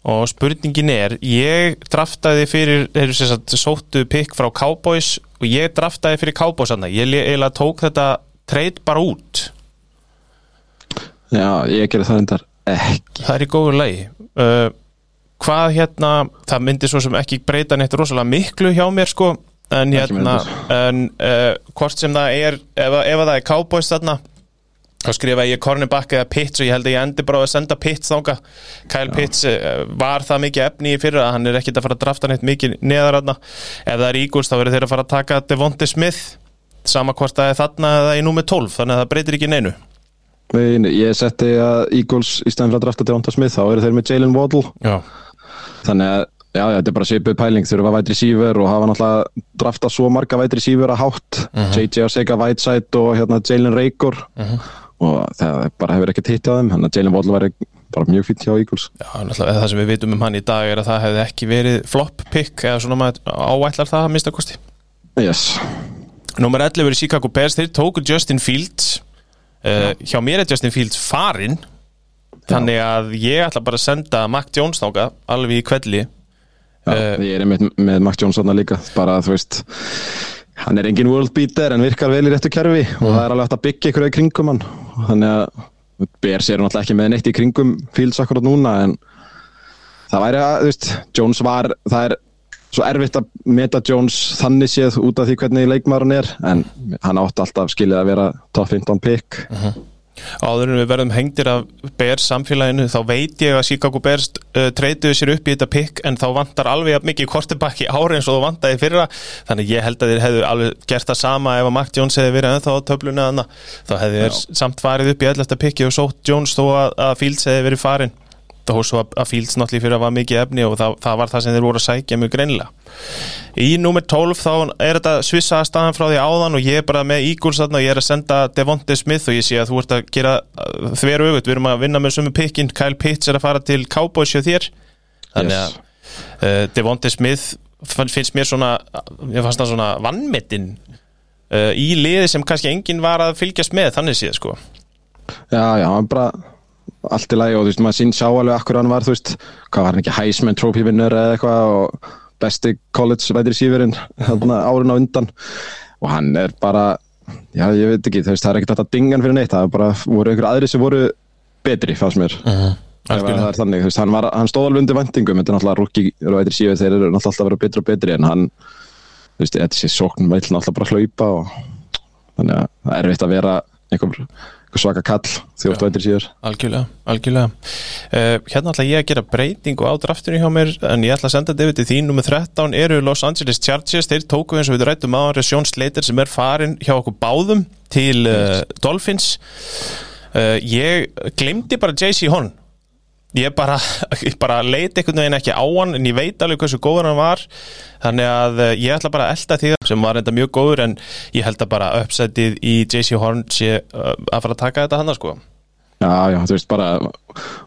og spurningin er ég draftaði fyrir þeir eru sérstaklega sóttu pikk frá Cowboys og ég draftaði fyrir Cowboys aðna ég eiginlega tók þetta treyt bara út. Já, ég gerði það endar ekki. Það er í góður lei uh, hvað hérna, það myndi svo sem ekki breyta neitt rosalega miklu hjá mér sko en hérna en, uh, hvort sem það er ef, ef það er Cowboys þarna þá skrifa ég cornerback eða Pitts og ég held að ég endi bara að senda Pitts þánga Kyle Já. Pitts uh, var það mikið efni í fyrir að hann er ekkit að fara að drafta neitt mikið neðar aðna ef það er Eagles þá verður þeir að fara að taka Devonte Smith sama hvort er þarna eða í númið 12 þannig að það breytir ekki neinu. Nei, ég setti að Eagles í stæðan fyrir að drafta Devonte Smith þá eru þeir með Jalen Waddle. Já. þannig að Já, já, þetta er bara svipuð pæling þurfa vætri sífur og hafa náttúrulega drafta svo marga vætri sífur að hátt. Uh -huh. JJ Oseka Whiteside og hérna Jalen Rager uh -huh og það bara hefur ekkert hitt á þeim þannig að Jalen Waddle var bara mjög fint hjá Eagles. Já, náttúrulega það sem við vitum um hann í dag er að það hefði ekki verið flop pick eða svona maður áætlar það að mista kosti. Yes. Númer 11 er Chicago Bears, þeir tóku Justin Fields uh, hjá mér er Justin Fields farinn þannig að ég ætla bara að senda Mac Jones þáka alveg í kvelli Já, uh, ég er með, með Mac Jones þarna líka bara þú veist hann er engin world beater en virkar vel í réttu kerfi mm. og það er alveg hægt að byggja ykkur í kringum hann þannig að Bers er náttúrulega ekki með neitt í kringum Fields akkurat núna en það væri að, þú veist, Jones var það er svo erfitt að meta Jones þannig séð út af því hvernig leikmaður hann er en hann átti alltaf skilið að vera top 15 pick Áður en við verðum hengtir af Bears samfélaginu þá veit ég að Chicago Bears uh, treytuðu sér upp í þetta pick en þá vantar alveg mikið kortebakk í ári eins og þú vantaði fyrra þannig ég held að þeir hefðu alveg gert það sama ef að Mac Jones hefði verið ennþá á töflunni þarna. þá hefði þeir samt farið upp í 11. picki og sótt Jones þó að, að Fields hefði verið farin þó svo að, að Fields náttúrulega fyrir að var mikið efni og það, það var það sem þeir voru að sækja mjög greinlega í nummer 12 þá er þetta svissa staðan frá því áðan og ég er bara með Eagles þarna og ég er að senda Devonte Smith og ég sé að þú ert að gera þveru auðvitað, við erum að vinna með sumu pikkin Kyle Pitts er að fara til Cowboys hjá þér. Þannig að Yes. uh, Devonte Smith finnst mér svona ég fannst það svona vannmetinn uh, í liði sem kannski enginn var að fylgjast með þannig séð sko. Já, já, hann bara allt í lagi og þú veist, maður sín sjá alveg akkur hann var, þú veist, hvað var hann ekki Heisman Trophy vinnur eða eitthvað og besti college sífurinn þarna árin á undan og hann er bara, já, ég veit ekki þú veist, það er ekkert hægt að dinga hann fyrir neitt það er bara, voru einhver aðri sem voru betri fannst mér, ef að Algjörlega. það er þannig veist, hann, var, hann stóð alveg undir vendingum þetta er náttúrulega rúki vætir sífur, þeir eru náttúrulega alltaf að vera betri og betri en hann, þú veist, þetta sé sókn vil náttúrulega bara hlaupa og þannig að það er erfitt að vera einhver svaka kall því þú ert vætir sífur Algjörlega, algjörlega. Uh, Hérna ætla ég að gera breytingu á draftunni hjá mér en ég ætla að senda þetta yfir til þín Númer 13 eru Los Angeles Chargers. Þeir tóku eins og við rættum á Sjón Slater sem er farin hjá okkur báðum til uh, Dolphins. Uh, Ég glemdi bara JC Horn ég bara, bara leiti einhvern veginn ekki á hann en ég veit alveg hversu góður hann var. Þannig að eh, ég ætla bara að elda því sem var enda mjög góður en ég held að bara uppsætið í JC Horn sé uh, að fara að taka þetta hann sko. Já, já, þú veist, bara,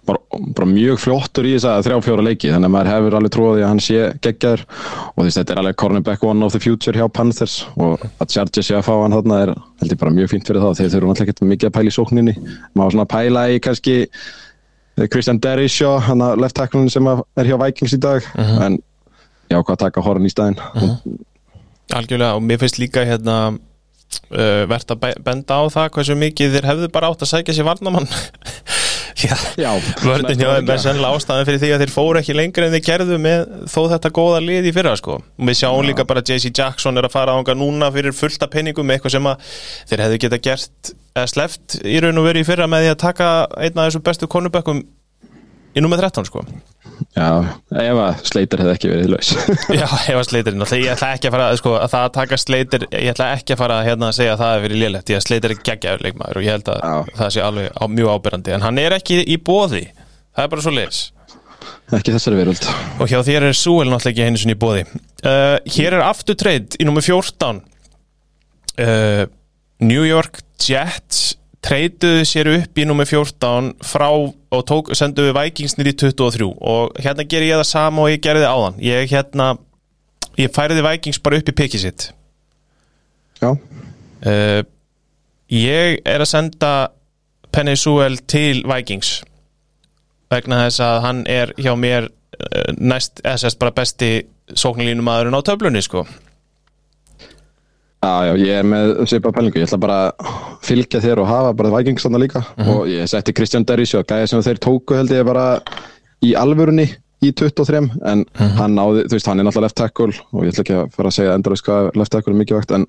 bara, bara mjög flottur í þess að þrjá fjóra leiki þannig að maður hefur alveg trúið að hann sé geggjar og þú veist, þetta er alveg cornerback one of the future hjá Panthers og að Chargers sé að fá hann þarna er held ég bara mjög fínt fyrir það þeir þurfum alltaf ekki mikið að pæla í sókninni. Maður svona pæla í kannski eh, Christian Derishaw, hann að left tackle sem er hjá Vikings í dag en já, hvað að taka horn í staðinn. Algjörlega og mér finnst líka hérna uh, verðt að be- benda á það hversu mikið þeir hefðu bara átt að sækja sér varnamann [laughs] Já, Já, vörðin hjá þeim er sennilega ástæðan fyrir því að þeir fóru ekki lengur en þeir gerðu með þó þetta góða lið í fyrra sko. Og við sjáum líka bara að JC Jackson er að fara ánga núna fyrir fullta penningum með eitthvað sem að þeir hefðu geta gert sleft í raun og verið í fyrra með því að taka einn af þessu bestu konubökkum í nummer 13 sko. Já, ef að Slater hefði ekki verið laus. [laughs] Já, ef að náttúrulega, ég ætla ekki að fara sko, að það að taka sleitir, ég ætla ekki að fara hérna að segja að það er fyrir lélegt, ég að sleitir er geggjaður leikmaður og ég held að Já. það sé alveg á, mjög ábyrrandi, en hann er ekki í bóði það er bara svo leis ekki þessari veröld. Og hjá þér er Súel náttúrulega ekki einu sinni í bóði uh, Hér er aftur treyð í nummer 14 uh, New York Jets treyduðu sér upp í nummer 14 frá og tók, sendu við Vikings nýri 23 og hérna ger ég það sama og ég gerði áðan. Ég hérna ég færiði Vikings bara upp í pikið sitt. Já, uh, ég er að senda Penny Sewell til Vikings vegna þess að hann er hjá mér uh, næst, eða sérst bara besti sóknarlínum aðurinn á töflunni sko Já, já, ég er með svipa pælingu, ég ætla bara að fylgja þér og hafa bara Vikings þarna líka og ég setti Kristján Derisjó, gæði sem þeir tóku held ég bara í alvörunni í 23, en hann náði, þú veist, hann er náttúrulega left tackle og ég ætla ekki að fara að segja endurlega hvað left tackle er mikið vakt, en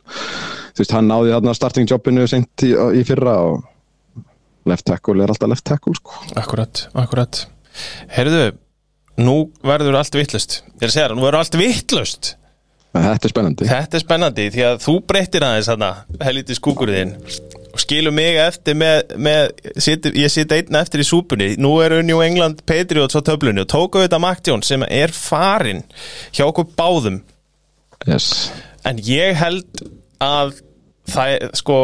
þú veist, hann náði þarna starting jobinu sent í, í fyrra og left tackle er alltaf left tackle, sko. Akkurat, akkurat. Heyrðu, nú verður allt vittlust Ég er að segja það, nú verður allt vittlust þetta er spennandi. Þetta er spennandi því að þú breyttir aðeins helviti skúkurðin og skilur mig eftir með, með situr, ég sit einn eftir í súpunni nú eru New England Patriots á töflunni og tóku þetta Jones sem er farin hjá okkur báðum Yes. en ég held að það, sko,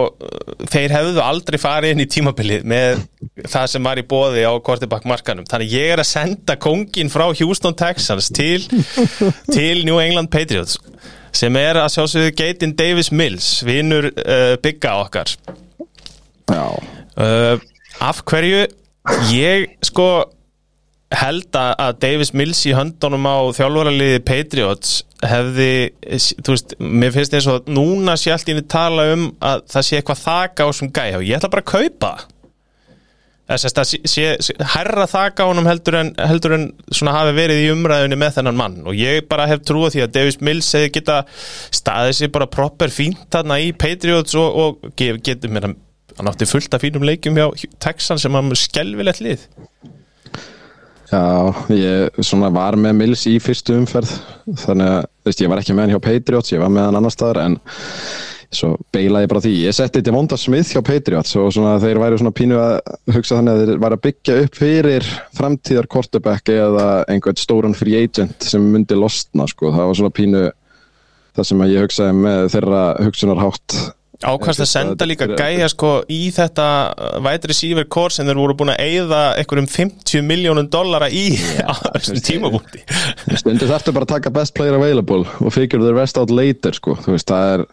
þeir hefðu aldrei farið inn í tímabilið með það sem var í bóði á kortibak markanum þannig ég er að senda kongin frá Houston Texans til, til New England Patriots sem er að sjálfsögðu Gaten Davis Mills vinnur uh, bygga okkar. Uh, af hverju ég sko held að, Davis Mills í höndunum á þjálfaraliði Patriots hefði, þú veist, mér finnst eins og núna sé allt í henni tala um að það sé eitthvað þaka á þessum gæja. Og ég ætla bara að kaupa. Þess að sé, sé, sé herra þak á honum heldur en, heldur en svona hafi verið í umræðunni með þennan mann. Og ég bara hef trúið því að Davis Mills hefði geta staðið sér bara proper fínt þarna í Patriots og, og ge- getur mér að hann átti fullt af fínum leikjum hjá Texan sem hann skelvilegt lið Já, ég svona var með Mills í fyrstu umferð þannig að, veist, ég var ekki með hann hjá Patriots ég var með hann annar staðar en svo beilaði bara því, ég setti Devonta Smith hjá Patriots og svona þeir væri svona pínu að hugsa þannig að þeir væri að byggja upp fyrir framtíðar quarterback eða einhvern stóran free agent sem myndi losna, sko, það var svona pínu það sem að ég hugsaði með þeirra hugsunarhátt Ákvæmst að senda líka gæja sko í þetta vætri receiver core sem þeir voru búin að eyða einhverjum 50 miljónum dollara í [laughs] á þessum tímabúndi Stundu þarftu bara að taka best player available og figure the rest out later sko. þú veist, það er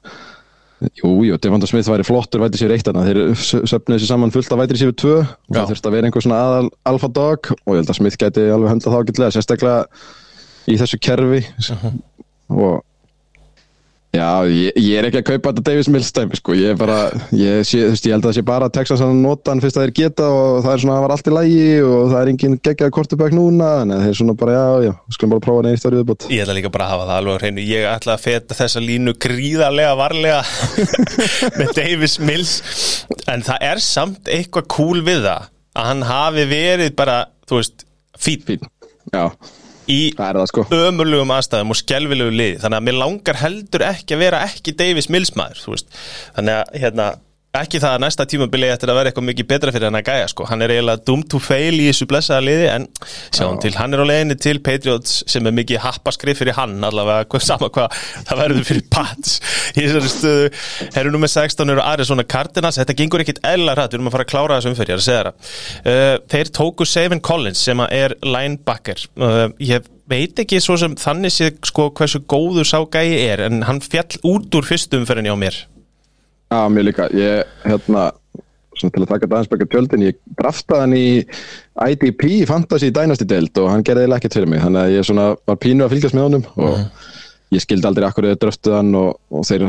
Jú, jú, Devonta Smith væri flottur vætri sér eitt þeir söfnuðu sér saman fullt af vætri sér tvö og Já. það þurfti að vera einhver svona aðal alfa dog og ég held að Smith gæti alveg höndla þá getlega, sérstaklega í þessu kerfi og Já, ég, ég er ekki að kaupa þetta Davis Mills dæmi, sko, ég er bara, ég, sé, veist, ég held að það sé bara að Texas að nota hann fyrst að þeir geta og það er svona, það var allt í lægi og það er engin geggjaði kortubæk núna, en þeir svona bara, já, já, skulum bara prófa neynist árið viðbútt. Ég ætla líka bara að hafa það alveg á hreinu. Ég ætla að feta þessa línu gríðarlega varlega [laughs] með Davis Mills en það er samt eitthvað cool við það að hann hafi verið bara, þú veist, fín Fín, já, í sko. ömurlegum aðstæðum og skelvilegu liði þannig að mér langar heldur ekki að vera ekki Davis Mills maður þannig að hérna, ekki það að næsta tímabili eftir að vera eitthvað mikið betra fyrir hann að gæja sko. hann er eiginlega doomed to fail í þessu blessaða liði en sjáum til, hann er á leiðinni til Patriots sem er mikið happaskrif fyrir hann allavega, hvað, sama hvað það verður fyrir Pats í þessari stöðu. Herru nummer 16 eru Arizona Cardinals. Þetta gengur ekkit eðla rætt, við erum að fara að klára þessu umferð ég er að segja það. Uh, þeir tóku Savin Collins sem er linebacker. Uh, ég veit ekki svo sem þannig sé sko hversu góður sá gæi er en hann fjall út úr fyrstum umferðinni á mér Já, mér líka, ég, hérna, svona til að taka baka tjöldin, ég draftaði hann í IDP, Fantasy Dynasty deild og hann gerði eiginlega ekkert fyrir mig, þannig að ég svona var pínu að fylgjast með honum og ég skildi aldrei akkur eða dröftuð hann og, og þeir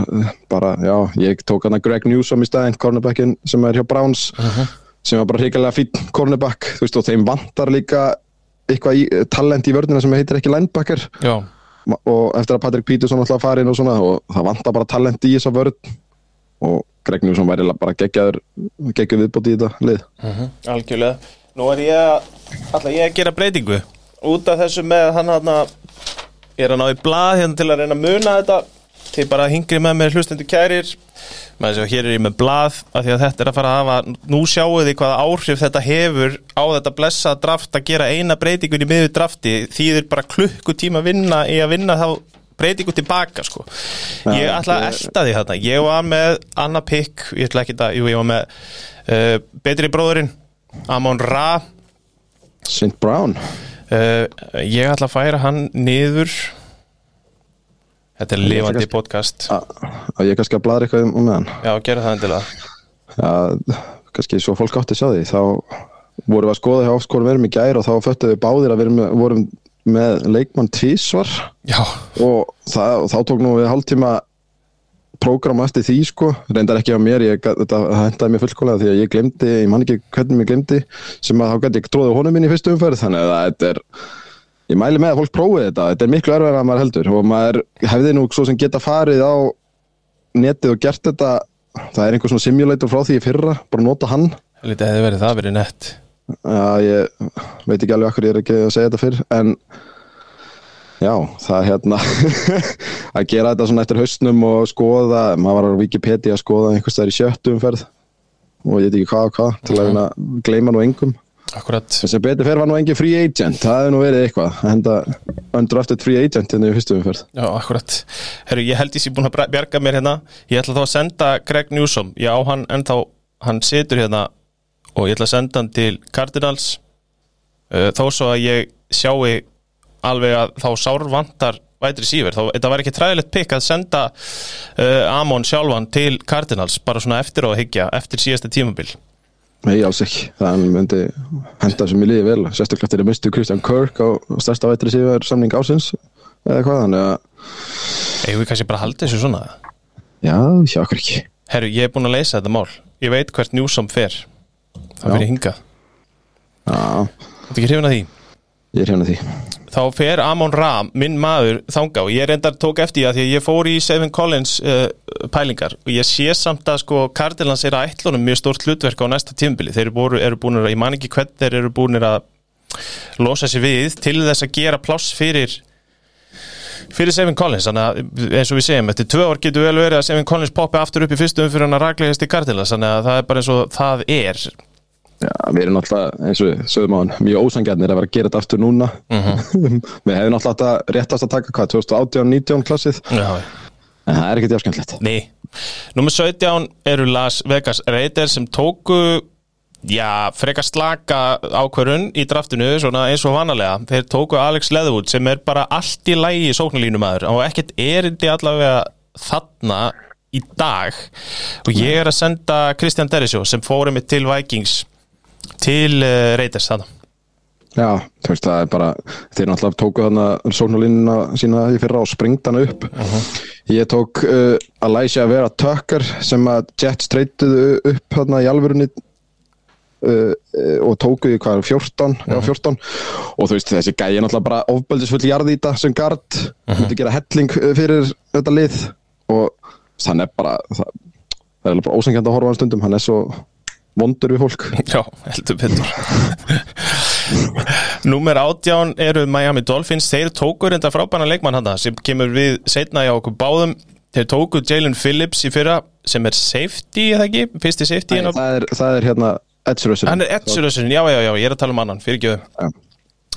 bara, já, ég tók hann að Greg Newsom í staðinn, cornerbackin sem er hjá Browns, sem var bara hrikalega fýtt cornerback, þú veist, og þeim vantar líka eitthvað í, talent í vörðina sem heitir ekki linebacker. Já, og eftir að Patrick Peterson alltaf farin og svona og það vantar bara talent í þessa vörð og Greg Newsom væri bara geggjaður geggjuð viðbót í þetta lið. Algjörlega. Nú er ég að, ætla ég að gera breytingu. Út af þessu með hann hann ég er að ná í blað hérna til að reyna að muna þetta. Til bara hingri með mér hlustendur kærir. Maður séu hér er ég með blað af því að þetta er að fara að hafa nú sjáu því hvaða áhrif þetta hefur á þetta blessa draft að gera eina breytingun í miður drafti. Þýðir bara klukkutíma vinna í að vinna þá breytingu tilbaka sko. Ég ætla að elda því þarna. Ég var með Anna Pick ég ætla ekki að, jú ég var með uh, betri bróðurinn Amon Ra. St. Brown. Uh, ég ætla að færa hann niður. Þetta er lifandi podcast. Og ég kannski að bladra eitthvað um, með hann? Já, gera það endilega. Ja, kannski svo fólk átti að sjá því þá vorum við að skoða hjá skorum verum í gær og þá föttuðu við báðir að við með, vorum með leikmann tvísvar og, það, þá tók nú við hálftíma prógram eftir því sko. Reyndar ekki á mér, ég, þetta hendaði mér fullkólega því að ég glemdi, ég man ekki hvernig mér glemdi sem að þá gæti ég tróði honum inn í fyrstu umferð. Þannig að þetta er ég mæli með að fólk prófið þetta, þetta er miklu erfæra að maður heldur. Og maður hefði nú svo sem geta farið á netið og gert þetta. Það er einhver svona simulator frá því fyrra bara nota hann. Lítið hefði verið það verið nett Já, ég veit ekki alveg akkur ég er ekki að segja þetta fyrr en já, það er hérna [laughs] að gera þetta svona eftir haustnum og skoða, maður var á Wikipedia að skoða einhvers staðar í sjöttu umferð og ég veit ekki hvað og hvað til að að gleyma nú engum. Akkurat, en sem betur fer var nú engin free agent það hefði nú verið eitthvað að henda undrafted free agent hérna í fyrstu umferð. Já, akkurat. Herru, ég held ég sé búin að bjarga mér hérna. Ég ætla þá að senda Greg Newsom. Ég á hann ennþá, hann og ég ætla að senda hann til Cardinals. Uh, þó svo að ég sjáu alveg að þá sár vantar vætri síver, þá þetta var ekki træðilegt pikk að senda uh, Amon sjálfan til Cardinals, bara svona eftir á að hyggja eftir síðasta tímabil. Nei, alls ekki, það myndi henda sem ég líði vel, sérstaklega eftir að mistu Christian Kirk á stærsta vætri síðar samning ásins eða hvað, þannig að Eigum við kannski bara halda þessu svona? Já, hjá okkur ekki. Herru, ég er búin að leysa þetta mál. Ég veit hvert Newsom fer Það fyrir hinga Þetta ekki hrifin að því? Ég er hérna því. Þá fer Amon Ra, minn maður þanga og ég reyndar tók eftir því að því að ég fór í Seven Collins uh, pælingar og ég sé samt að sko Cardinals er að ætlunum mjög stórt hlutverk á næsta tímbili þeir eru, búin, að, ég man ekki hvern þeir eru búin að losa sér við til þess að gera pláss fyrir fyrir Seven Collins. Þannig að eins og við segjum, eftir tvö ár getur vel verið að Seven Collins poppi aftur upp í fyrstu umfyrir hann að raglegast í Cardinals. Þannig að það er bara eins og það er Já, við erum náttúrulega, eins og sögum á hann, mjög ósangjarnir að vera að gera þetta aftur núna. [laughs] við hefum náttúrulega átt að réttast að taka hvað, 2018-19 klassið, Já, en það er ekkert jáskjöndlegt. Nei, nummer 17 eru Las Vegas Raiders sem tóku já, frekar slaka ákvörun í draftinu, svona eins og vanalega. Þeir tóku Alex Leatherwood sem er bara allt í lægi í sóknarlínumæður og ekkert erindi allavega þarna í dag. Og ég er að senda Kristján Derisjó sem fórum mig til Vikings til uh, Raiders þannig Já, þú veist, það er bara, þeir náttúrulega tóku þarna sóknarlínuna sína í fyrra og springt hana upp. Ég tók uh, Elijah Vera Tucker sem að Jets treytuðu upp þarna í alvörunni uh, uh, og tóku í hvað, 14, já 14 og þú veist, þessi gæi er náttúrulega bara ofbeldisfull jarðýta sem gard, uh myndi gera helling uh, fyrir þetta lið. Og hann er bara, það, það er bara ósengjandi að horfa á hann stundum, hann er svo vondur við fólk. [laughs] Já, heldur betur. Númer átján eru Miami Dolphins. Þeir tóku reynda frábæna leikmann hann sem kemur við setna hjá okkur báðum. Þeir tóku Jalen Phillips í fyrra sem er safety, eða ekki? Fyrsti safety Nei, það, er, það er hérna Edge Russer Hann er Edsurussin, já, já, já, ég er að tala um annan, fyrir Já.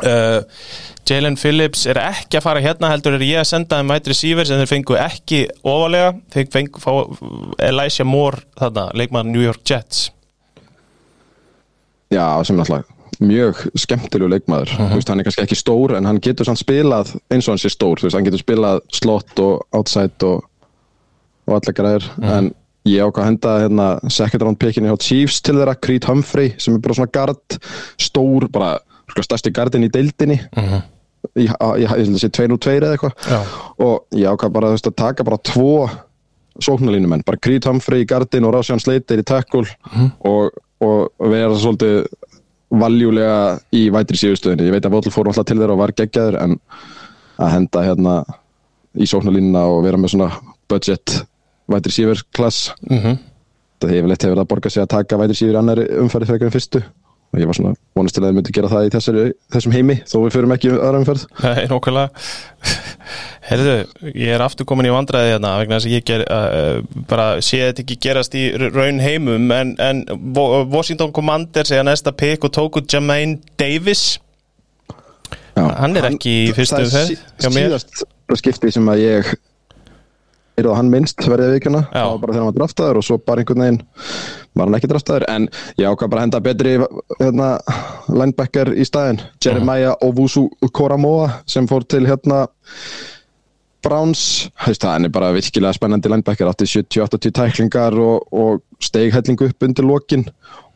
uh, Jalen Phillips er ekki að fara hérna heldur er ég að senda þeim vætri síver sem þeir fengu ekki ofalega. Þeir fengu Elijah Moore þarna, leikmann New York Jets Já, sem náttúrulega mjög skemmtilegu leikmaður. Mhm. þú veist, hann er kannski ekki stór en hann getur samt spilað eins og hann sé stór, veist, hann getur spilað slott og outside og, og allar græður, Mhm. en ég ákvað að henda hérna second round pickinu hjá Chiefs til þeirra, Creed Humphrey sem er bara svona gard, stór bara sko, stærsti gardin í deildinni. Mhm. í, í, ég held að sé 2-2 eða eitthvað. Og ég ákvað bara veist, að taka bara tvo sóknarlínumenn, bara Creed Humphrey í gardin og Rásján Sleiter í tackle og, og vera svolítið valjúlega í vætri síðustöðinni. Ég veit að Vótl fór alltaf til þeirra og var geggjaður en að henda hérna í sóknarlínuna og vera með svona budget vætri síður klass. Mm -hmm. það hefur leitt hefur að borga sig að taka vætri síður annari umferði frekar en fyrstu. Og ég var svona vonast til að þeir myndi gera það í þessari, þessum heimi þó við förum ekki í aðra umferð. Nei, nokkulega Herðu, ég er aftur komin í vandræði hérna vegna þess að ég ger, uh, bara sé þetta ekki gerast í raun heimum en, en Washington Commander segja næsta pick og tóku Jermaine Davis Já, Hann er ekki í fyrstu það er sí- hjá mér. síðast skipti sem að ég það hann minnst verðið vikuna Já. það var bara þegar hann var draftaður og svo bara einhvern veginn var hann ekki draftaður. En ég ákvað bara að henda betri hérna, linebacker í staðinn. Jeremiah Owusu Koramoa sem fór til hérna Browns, það er bara virkilega spennandi linebacker, átti 70-80 tæklingar og, og steighelling upp undir lokin.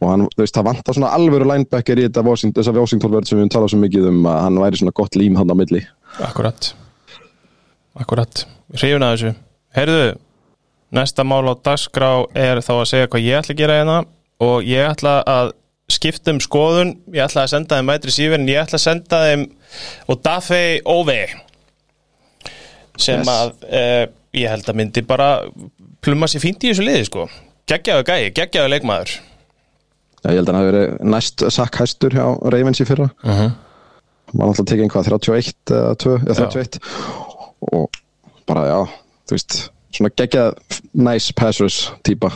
Og hann, veist, það vantar svona alvöru linebacker í þetta Washington, þessa Washington-verð sem við höfum talað svo mikið um að hann væri svona gott lím hann á milli. Akkurat. Akkurat, hrifun að þessu Herðu, næsta mál á dagskrá er þá að segja hvað ég ætla að gera hérna og ég ætla að skipta um skoðun, ég ætla að senda þeim mætri sífur en ég ætla að senda þeim og Daffy Ove sem Yes. að uh, ég held að myndi bara plumma sér fínt í þessu liði sko. Geggjaðu gæi, geggjaðu leikmaður. Já, ég held að hann hafi verið næst sakkhæstur hjá Ravens í fyrra. Uh -huh. var alltaf tekið einhvað 31 eða 2, eða 31 og bara já, þú veist svona geggjað nice passers típa.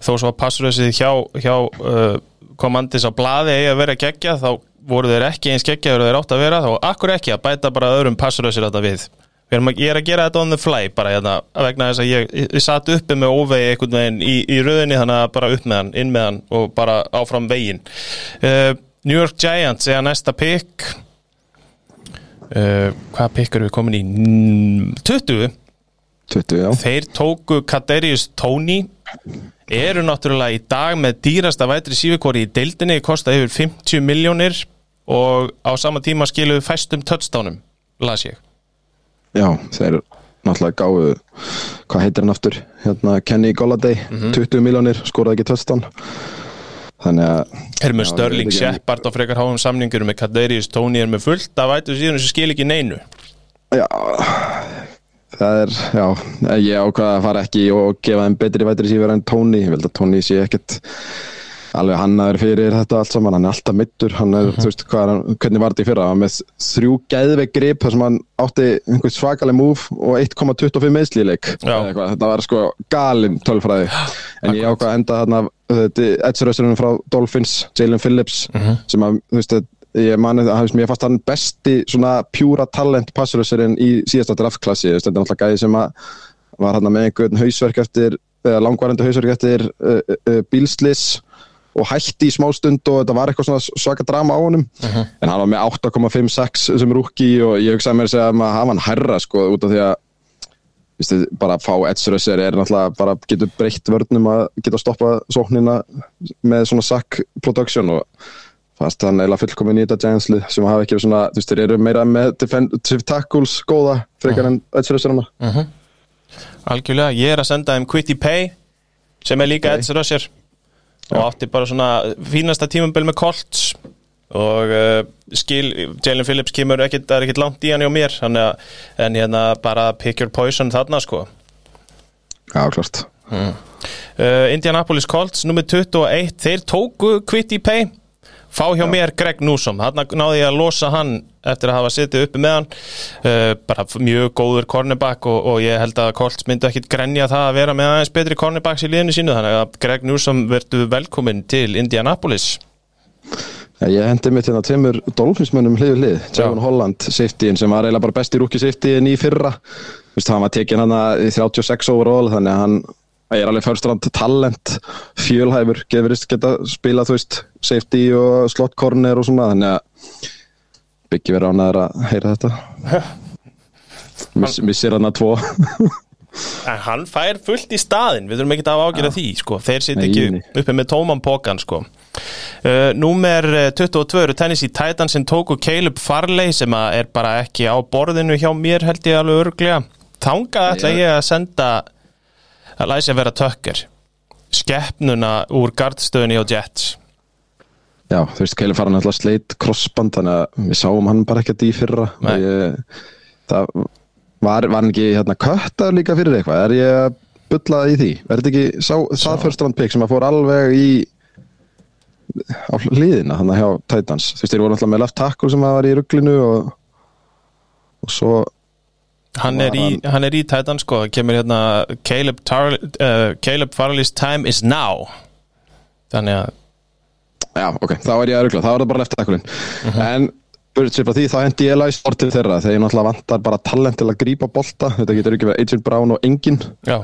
Þó svo að passurössið hjá, hjá uh, komandis á blaði eigi að vera geggja þá voru þeir ekki eins geggjaður og þeir átt að vera þá akkur ekki að bæta bara öðrum passurössir þetta við. Að, ég er að gera þetta on the fly bara hérna, vegna þess að ég, ég, satt uppi með óvegi einhvern veginn í, í röðinni þannig að bara upp með hann, inn með hann og bara áfram veginn. Uh, New York Giants er næsta pick. Uh, hvað pick eru við komin í? Mm, 20 20, já, Þeir tóku Kaderius Tony eru náttúrulega í dag með dýrasta vætri sífikori í deildinni. Kosta yfir 50 miljónir og á sama tíma skiluðu fæstum touchdownum, las ég. Já, þeir náttúrulega gáðu, hvað heitir hann aftur? Hérna Kenny Golladay, 20 miljónir skoraði ekki touchdown. Þannig að Erum með Störling. Shepard og frekar háum samningur með Kaderius, Tony er með fullt af vætu síðan sem skil ekki neinu. Já, það er, já, ég ákvaða að fara ekki og gefa þeim betri vætri síður en Tony, ég vil að Tony sé ekkert alveg hannaður fyrir þetta allt saman, hann er alltaf mittur, hann er, þú veist, hvað er hvernig var þetta í fyrra, hann var með þrjú gæðveik grip þar sem hann átti einhvern svakaleg múf og 1,25 meðslíleik, þetta var sko galin tölfræði, en ég ákvaða að enda þarna, þetta, Edsurösturinn frá Dolphins, Jalen Phillips, sem að, þú veist, ég mani að mér fannst hann besti svona pjúra talent passurössurinn í síðasta draftklassi, þetta er náttúrulega gæði sem að var hann með einhvern hausverk eftir, eða langvarandi hausverk eftir uh, uh, bílslis og hætti í smá stund og þetta var eitthvað svona svaka drama á honum. En hann var með 8,56 sem rúki og ég hugsaði mér að segja að hafa hann herra sko út af því að Vistu, bara að fá edsurössir er náttúrulega bara getur breytt vörnum að geta stoppa sóknina með svona sack production og fast hann eiginlega fullkomin í þetta Giants-lið sem hafa ekki verið svona, þú veist, þeir eru meira með defensive tackles góða frekar en edsurössirana Algjörlega, ég er að senda þeim Quitty Pay sem er líka Rusher. Og átti bara svona fínasta tímumbil með Colts. Og uh, skil, Jalen Phillips kemur ekkit, er ekkit langt í hann hjá mér. Að, en hérna bara pick your poison þarna sko. Já, klart. Uh, Indianapolis Colts, nummer 21 þeir tóku Quitty Pay fá hjá mér Greg Newsom. Þarna náði ég að losa hann eftir að hafa sittið uppi með hann. Uh, bara mjög góður cornerback og, og ég held að Colts myndu ekkit grenja það að vera með aðeins betri cornerbacks í liðinu sínu. Þannig að Greg Newsom verður velkominn til Indianapolis. Já, ég hendi mitt hérna tveimur Dolphinsmönnum hlið við hlið, Javon Holland safetyin sem var eiginlega bara besti rúki safetyin í fyrra. Þú veist, hann var tekinn hann í 36 overall þannig að hann er alveg förstrand talent fjölhæfur, gefurist geta spila þú veist, safety og slot corner og svona, þannig að byggja verið ánæður að heyra þetta. [laughs] Miss, missir hann að tvo. [laughs] En hann fær fullt í staðin við þurfum ekki að hafa ágjörða því sko. þeir sitt ekki uppi með tóman pókan sko. uh, Númer eh, 22 eru Tennessee Titans sem tóku Caleb Farley sem er bara ekki á borðinu hjá mér held ég alveg örglega þangað ætla ég að senda að læsa að vera tökker. Skeppnuna úr gardstöðunni á Jets. Já, þú veist, Keili fara náttúrulega sleitt crossband þannig að við sáum hann bara ekkert í fyrra. Og ég, það var, var ekki hérna köttaður líka fyrir eitthvað? Er ég að bulla í því? Verður ekki sá, það förstrand pick sem að fór alveg í á hliðina þannig hjá Titans. Þú veist, þeir voru náttúrulega með left tackle sem að var í rugglinu og, og svo Hann er, í, hann er í Titans sko, kemur hérna Caleb, Tar uh, Caleb Farley's time is now. Þannig að Já, ok, þá er ég að ruggla, þá er það bara left tackle-in. En burt sér frá því, þá hendi ég Eli Sport til þeirra. Þegar ég náttúrulega vantar bara talent til að grípa bolta. Þetta getur ekki verið Agent Brown og engin já,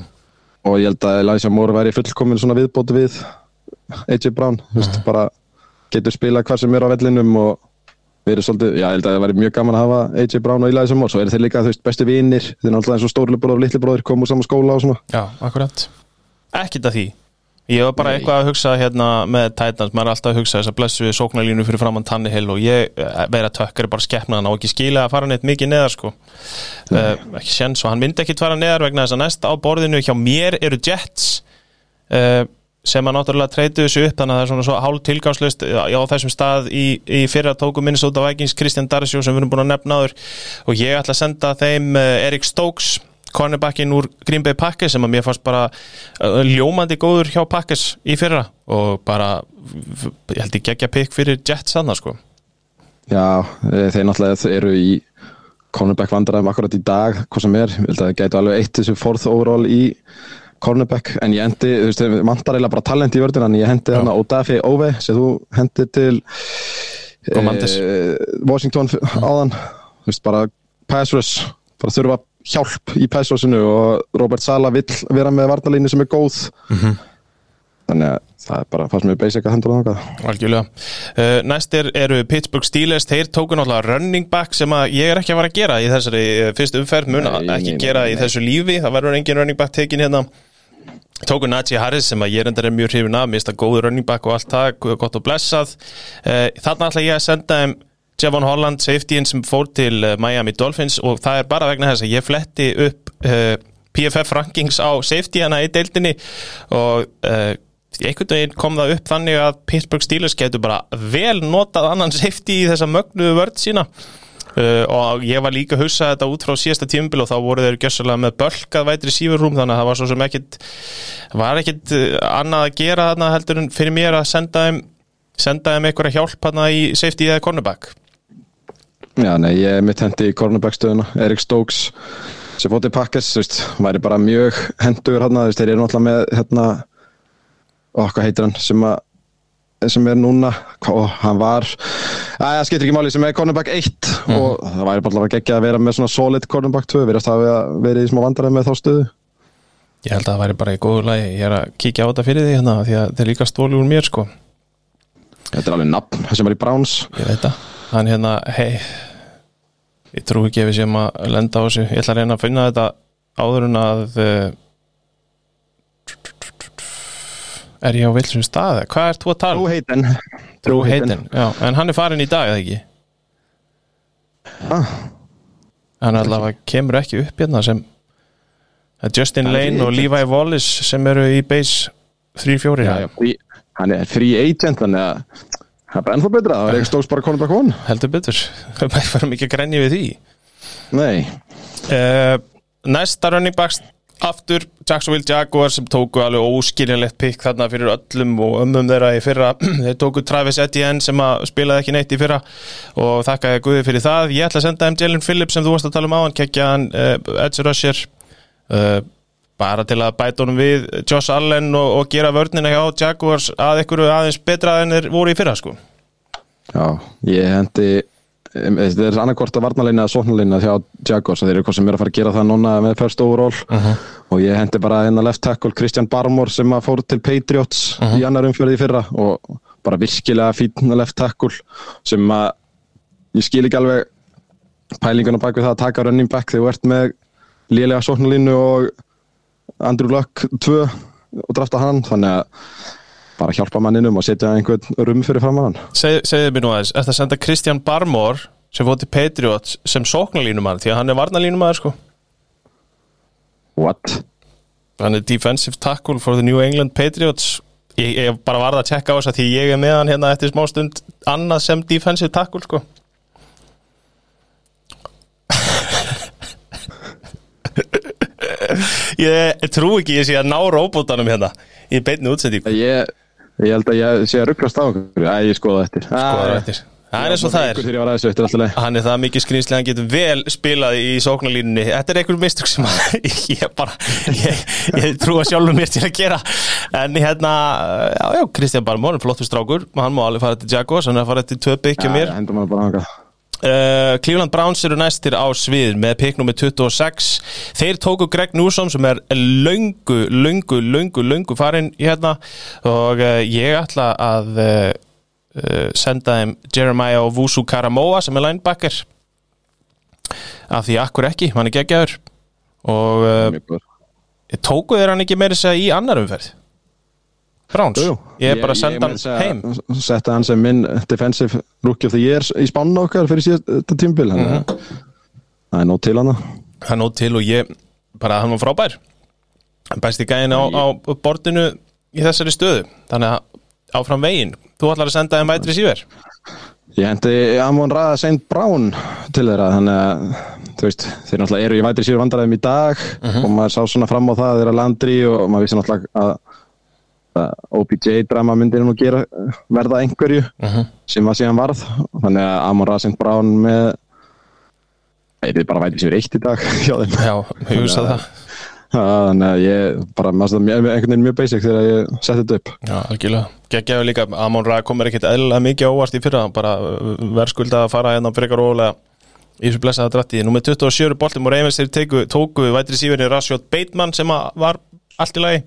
og ég held að Elijah Moore væri fullkomin svona viðbóti við AJ Brown, þú veist, bara getur spilað hvað sem er á vellinum og verið svolítið, já, ég held að það væri mjög gaman að hafa AJ Brown og Elijah Moore, svo eru þeir líka, þú veist, bestu vinnir, þeir eru alltaf eins og stórlubróður og litlubróður komu úr saman skóla og svona. Já, akkurat. Ekkert að því. Ég var bara Nei. eitthvað að hugsa hérna með Titans. Maður er alltaf að hugsa þess að blessu við sóknarlínu fyrir framann Tannehill og ég eh, vera tökkar er bara skeppnaðan og ekki skila að fara neitt mikið neðar sko. Uh, ekki séns og hann myndi ekki fara neðar vegna þess að næsta á borðinu hjá mér eru Jets. Uh, sem að náttúrulega treytu þessu upp þannig að það er svona svo hálf tilgangslust á þessum stað í, í fyrra tóku Minnesota Vikings Kristján Darsjó sem við erum búin að nefna áður og ég ætla að senda þeim uh, Erik Stokes cornerbackin úr Green Bay Packers sem að mér fannst bara uh, ljómandi góður hjá Packers í fyrra og bara ég held ég geggja pikk fyrir Jets þannig sko. Já, eh, þeir náttúrulega eru í cornerback vandræðum akkurat í dag, hvað sem er, ég held að það gætu alveg eitt þessu fourth overall í cornerback, en ég hendi, þú veist, vantar eiginlega bara talent í vördina, en ég hendi þarna Odafi Ove, sem þú hendi til eh, Washington f- áðan, þú veist, bara pass rush, bara þurfa hjálp í pass rushinu og Robert Sala vill vera með varnalínu sem er góð. Þannig að það er bara fannst mér basic að hendur það algjörlega. Uh, næstir eru Pittsburgh Steelers þeir tóku náttúrulega running back sem að ég er ekki að fara að gera í þessari uh, fyrstu umferð mun Nei, ekki gera nei, í nei. þessu lífi. Það verður engin running back tekin hérna tóku Najee Harris sem að ég reyndar er mjög hrifin af mista góður running back og allt það gott og blessað. Uh, þarna ætla ég að senda þeim Javon Holland, safetyin sem fór til uh, Miami Dolphins og það er bara vegna þess að ég fletti upp uh, PFF rankings á safetyana í deildinni og einhvern veginn kom það upp þannig að Pittsburgh Steelers getur bara vel notað annan safety í þessa mögnuðu vörð sína uh, og ég var líka að hugsa þetta út frá síðasta tímbil og þá voru þeir gjössalega með bölkað vætri sífurrúm þannig að það var svo sem ekkit var ekkit uh, annað að gera þarna heldur en fyrir mér að senda þeim senda þeim einhverja hjálp þarna í safety eða cornerback. Já, nei, ég mitt hendi í cornerback-stöðuna Erik Stokes sem fótið pakkes, þú veist, væri bara mjög hendur hérna, þú veist, þeir eru náttúrulega með hérna, hvað heitir hann sem að sem er núna, og hann var að það skiptir ekki máli, sem er cornerback 1 og það væri bara alveg ekki að vera með svona solid cornerback 2, við erum að vera í smá vandræði með þá stöðu. Ég held að það væri bara í góðu lagi. Ég er að kíkja á þetta fyrir því hérna því að þeir líka stóli úr mér sko. Þetta er alveg nafn, sem var í Browns. Ég veit það, hann hérna hei, ég trú ekki ef við séum að lenda á þessu, ég ætla að reyna að finna þetta áður en að er ég á vilsum staði, hvað ert þú að tala? Trú heitin Trú heitin, já, en hann er farin í dag eða ekki? ah, hann er allavega kemur ekki upp hérna sem er Justin er Lane og. Levi Wallace sem eru í base 3-4 já, já, frí, hann er free agent þannig að það er ennþá betra, það er ekki stóks bara cornerback 1 heldur betur, það er bara mikið grenni við því. Nei, uh, næsta running backs aftur. Jacksonville Jaguars sem tóku alveg óskiljanlegt pikk þarna fyrir öllum og ömmum þeirra í fyrra. [clears throat] Þeir tóku Travis Etienne sem að spilaði ekki neitt í fyrra og þakkaði Guði fyrir það. Ég ætla að senda þeim Jalen Phillips sem þú varst að tala um á hann kekkja hann uh, Edge Rusher uh, bara til að bæta honum við Josh Allen og, og gera vörnina hjá Jaguars að einhverju aðeins betra en þeir voru í fyrra sko. Já, ég hendi em, þetta er annarkvort að varnaleina eða sóknaleina hjá Jaguars, þeir eru hvað sem er að fara að gera það núna með first overall. Og ég hendi bara hérna left tackle Christian Barmore sem að fór til Patriots í annar umfjörði fyrra og bara virkilega fín left tackle sem að ég skil ekki alveg pælinguna bak við það að taka running back þegar þú ert með lélega sóknalínu og Andrew Luck 2 og drafta hann, þannig að bara hjálpa manninum og setja einhvern rum fyrir fram hann. Seg, segðu mér nú aðeins, er það að senda Christian Barmore sem fótt til Patriots sem sóknarlínumann því að hann er varnarlínumann sko. What? hann er defensive tackle for the New England Patriots. Ég, ég bara varð að tjekka á þess að því ég er með hann hérna eftir smá stund annað sem defensive tackle sko. [laughs] Ég trú ekki ég sé að ná róbótanum hérna í beinni útsendíku Ég, ég held að ég sé að rugglast á okkur. Æ, ég skoða eftir. Skoðar eftir. það er eins og það er. Hann er það mikið skrýnslega hann getur vel spilað í sóknarlínunni. Þetta er einhver mistök sem [laughs] ég bara ég, ég trúa sjálfur mér til að gera. En hérna já, já, Kristján Barmór er flottur strákur. Hann má alveg fara til Jaguars, hann er að fara til tvö byggja mér. Hendur maður bara hangað uh, Cleveland Browns eru næstir á svið með pikk nummer 26 þeir tóku Greg Newsom sem er löngu, löngu, löngu, löngu farin hérna. Og uh, ég ætla að uh, senda þeim Jeremiah Owusu Karamoa sem er linebacker. Af því akkur ekki, hann er geggjaður. Og tóku þeir hann ekki meira í annar umferð Browns, Jú, jú. ég er bara að senda hann heim. Setta hann sem minn defensive rookie of the year í spanna okkar fyrir síðasta tímbil mm Mhm. Það er nóg til hann. Hann nót til og ég bara hann var frábær. Hann bæsti gæðin á, á bortinu í þessari stöðu. Þannig að áfram veginn. Þú ætlar að senda þeim vætri síver Ég hendi Amon Ra Saint Brown til þeirra þannig að veist, þeir náttúrulega eru í vætri síður vandræðum í dag Mhm. og maður sá svona fram á það þeirra landri og maður vissi náttúrulega að, að OBJ drama myndir nú gera verða einhverju Mhm. sem var síðan varð. Þannig að Amon Ra Saint Brown með er bara vætri síður eitt í dag [laughs] hjá þeim. Já, það. Já, Þannig að ég bara, maður einhvern veginn mjög basic þegar ég setti þetta upp. já, algjörlega. Geggjaðu líka, Amon Ra komur ekkit eðlilega mikið á óvart í fyrra, bara verðskulda að fara hérna frekar ólega í þessu blessaða drætti, nú með 27 boltum og reyfins þeir tóku, vætri síverni Rashot Bateman sem að var allt í lagi.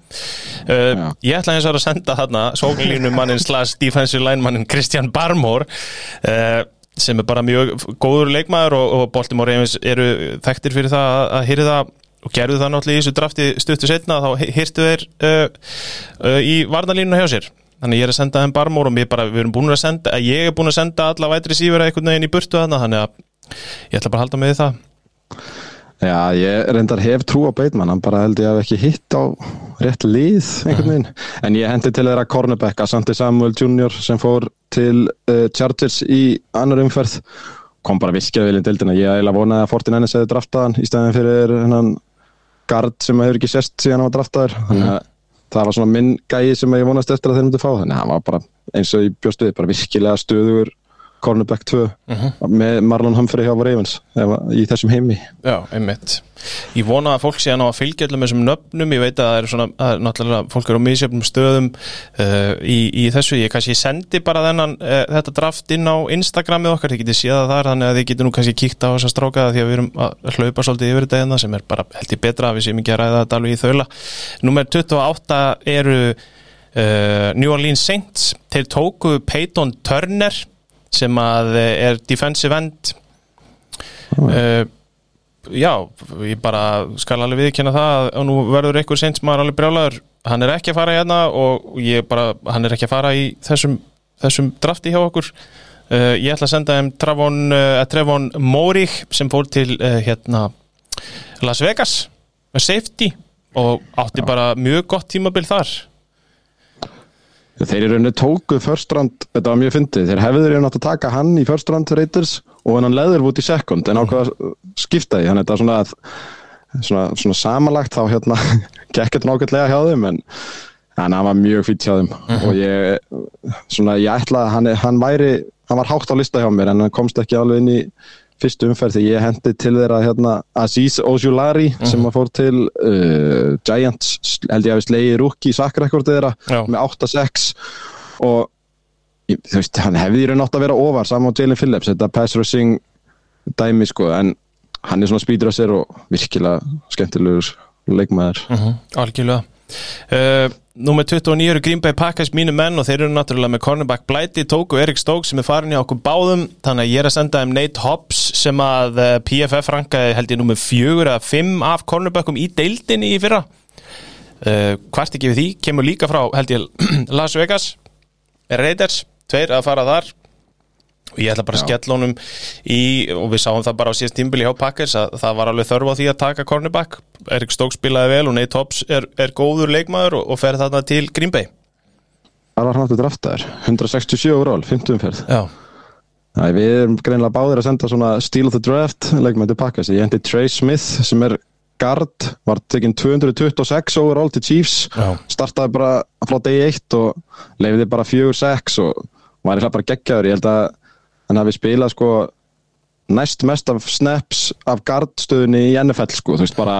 Uh, ég ætla eins og að senda þarna sóknlínu mannin slash defensive line mannin Christian Barmore uh, sem er bara mjög góður leikmaður og, og Baltimore Ravens eru þekktir fyrir það að, að hýrða og gerðu það náttúrulega í þessu drafti stuttu setna þá hýrtu þeir uh, uh, í varnalínuna hjá sér. Þannig ég er að senda þeim Barmore og bara, við erum búin að senda ég er búin að senda alla vætri sífur einhvern veginn í burtu þannig að ég ætla bara að halda með það Já, ég reyndar hef trú á Bateman, hann bara held ég að ekki hitt á rétt lið einhvern veginn. En ég hendi til þeirra cornerback Asante Samuel Jr. sem fór til uh, Chargers í annar umferð. Kom bara virkilega vel í deildina. Ég eiginlega vonaði að Fortin Ennis hefði draftað hann í stæðin fyrir hennan gard sem hefur ekki sest síðan hann var draftaður. Þannig að það var svona minn gæi sem ég vonast eftir að þeir myndi fá. Þannig að hann var bara eins og ég bjóst við, bara virkilega stöðugur cornerback 2 með Marlon Humphrey hjá Ravens í þessum heimi. Já, einmitt. Ég vona að fólk sé að ná að fylgja allir með þessum nöfnum, ég veit að það er svona, að náttúrulega fólk eru á misjöfnum stöðum uh, í, í þessu, ég kannski sendi bara þennan, uh, þetta draft inn á Instagramið okkar, þið getið séð það þar, þannig að þið getið nú kannski kíkt á þessa strákaða því að við erum að hlaupa svolítið yfir þetta hérna sem er bara held ég betra að við séum ekki að ræða þetta alveg í þaula. Númer 28 eru uh, New Orleans Saints, þeir tóku Peyton Turner sem að er defensive end. Uh, já, ég bara skal alveg viðkynna það og nú verður einhver seint sem maður alveg brjálaður. Hann er ekki að fara hérna og ég bara, hann er ekki að fara í þessum, þessum drafti hjá okkur. Uh, ég ætla að senda þeim Travon, uh, Trevon Mórich sem fór til hérna Las Vegas safety og átti bara mjög gott tímabil þar Þeir eru rauninni tóku first round, þetta var mjög fyndið, þeir hefður rauninni átt að taka hann í first round Raiders og hennan Leatherwood í second en ákveða að skipta því, þannig að þetta er svona, svona, svona samanlagt þá hérna [laughs] gekk þetta nákvæmlega hjá þeim en hann var mjög fýtt hjá þeim uh -huh. og ég, svona ég ætla að hann, hann væri, hann var hátt á lista hjá mér en hann komst ekki alveg inn í fyrstu umferð þegar ég hendi til þeirra hérna, Aziz Ojulari uh -huh. sem að fór til uh, Giants held ég að við slegið rúki í sakrekordið þeirra Já. með 8-6 og þú veist, hann hefði í raun átt að vera ofar saman á Jalen Phillips, þetta pass rushing dæmi sko, en hann er svona sér og virkilega skemmtilegur leikmaður Mhm, Algjörlega uh, Númer 29 eru Green Bay Packers mínu menn og þeir eru náttúrulega með cornerback Blæti tóku Erik Stokes sem er farin í okkur báðum. Þannig að ég er að senda þeim Nate Hobbs sem að eh, PFF rankaði held ég númer fjögur eða fimm af cornerbackum í deildinni í fyrra. Uh, Hvart ekki við því, kemur líka frá held ég [clears throat] Las Vegas Raiders, tveir að fara þar og ég ætla bara að skella honum í, og við sáum það bara á síðast tímbili hjá Packers að það var alveg þörf á því að taka cornerback. Erik Stokes spilaði vel og Nate Hobbs er, er góður leikmaður og, og fer þarna til Green Bay. Það var hann aftur draftaður, 167 overall, 50 umferð. Já, Æ, við erum greinilega báðir að senda svona Steal of the Draft leikmenn til pakkas ég hendi Trey Smith sem er guard var tekinn 226 overall til Chiefs Já. startaði bara frá degi 1 og leiði bara 4-6 og var eitthvað bara geggjaður. Ég held að hann hafi spilað sko næst mest af snaps af guardstöðunni í NFL sko. Þú veist bara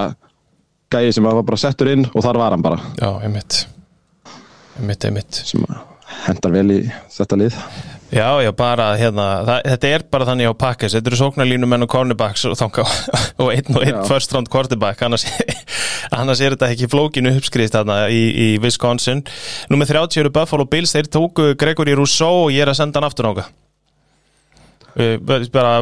gæði sem var bara settur inn og þar var hann bara. Já, einmitt. Einmitt, einmitt. Sem hendar vel í þetta lið. Já, já, bara hérna það, Þetta er bara þannig á Packers. Þetta eru sóknarlínumenn og cornerbacks og, þanga, [laughs] og einn og einn first round quarterback. Annars, [laughs] annars er þetta ekki flókinu uppskrift þarna í, í Wisconsin. Númer 30 eru Buffalo Bills. Þeir tóku Gregory Rousseau og ég er að senda hann aftur ánga bara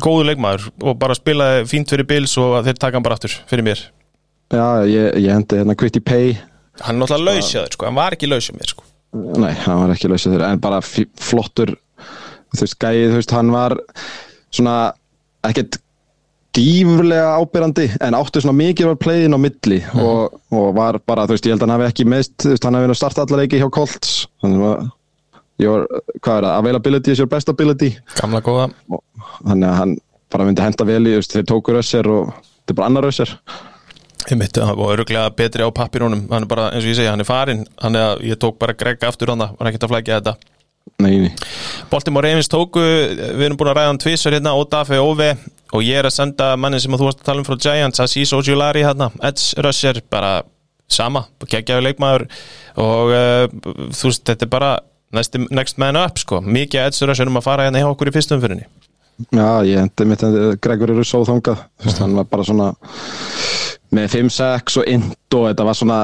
góðu leikmaður og bara spilaði fínt fyrir Bills og þeir taka hann bara aftur fyrir mér. Já, ég, ég hendi hérna Quitty Pay. Hann er náttúrulega laus hjá þér sko, hann var ekki laus hjá mér sko. Nei, hann var ekki þeirra en bara flottur þú veist, gæið, þú veist, hann var svona ekkert gífurlega ábyrrandi en átti svona mikið var playin á milli og, og var bara, þú veist, ég held að hann hafi ekki mist, þú veist, hann hafi verið að starta allar leiki hjá Colts. Þannig að your, hvað er það, availability is your best ability. Gamla góða. Og þannig að hann bara myndi henda vel í, þeir tóku rössir og þetta er bara annar rössir Einmitt, og öruglega betri á pappirunum hann er bara, eins og ég segja, hann er farin hann er að ég tók bara Greg aftur hann var ekkert að flækja þetta. Nei, Baltimore Ravens tóku, við erum búin að ræða hann tvisar hérna, Odafe Ove og ég er að senda mannin sem að þú varst að tala um frá Giants Aziz Ojulari hérna, Edge Rusher bara sama, geggjaðu leikmaður. Og uh, þú veist, þetta er bara next, next man up sko, mikið Edge Rusher um að fara hérna hjá okkur í fyrstum fyrirni Já, ég hendi mitt Gregor eru svo þangað. Þú veist, hann var bara svona með 5-6 og int og þetta var svona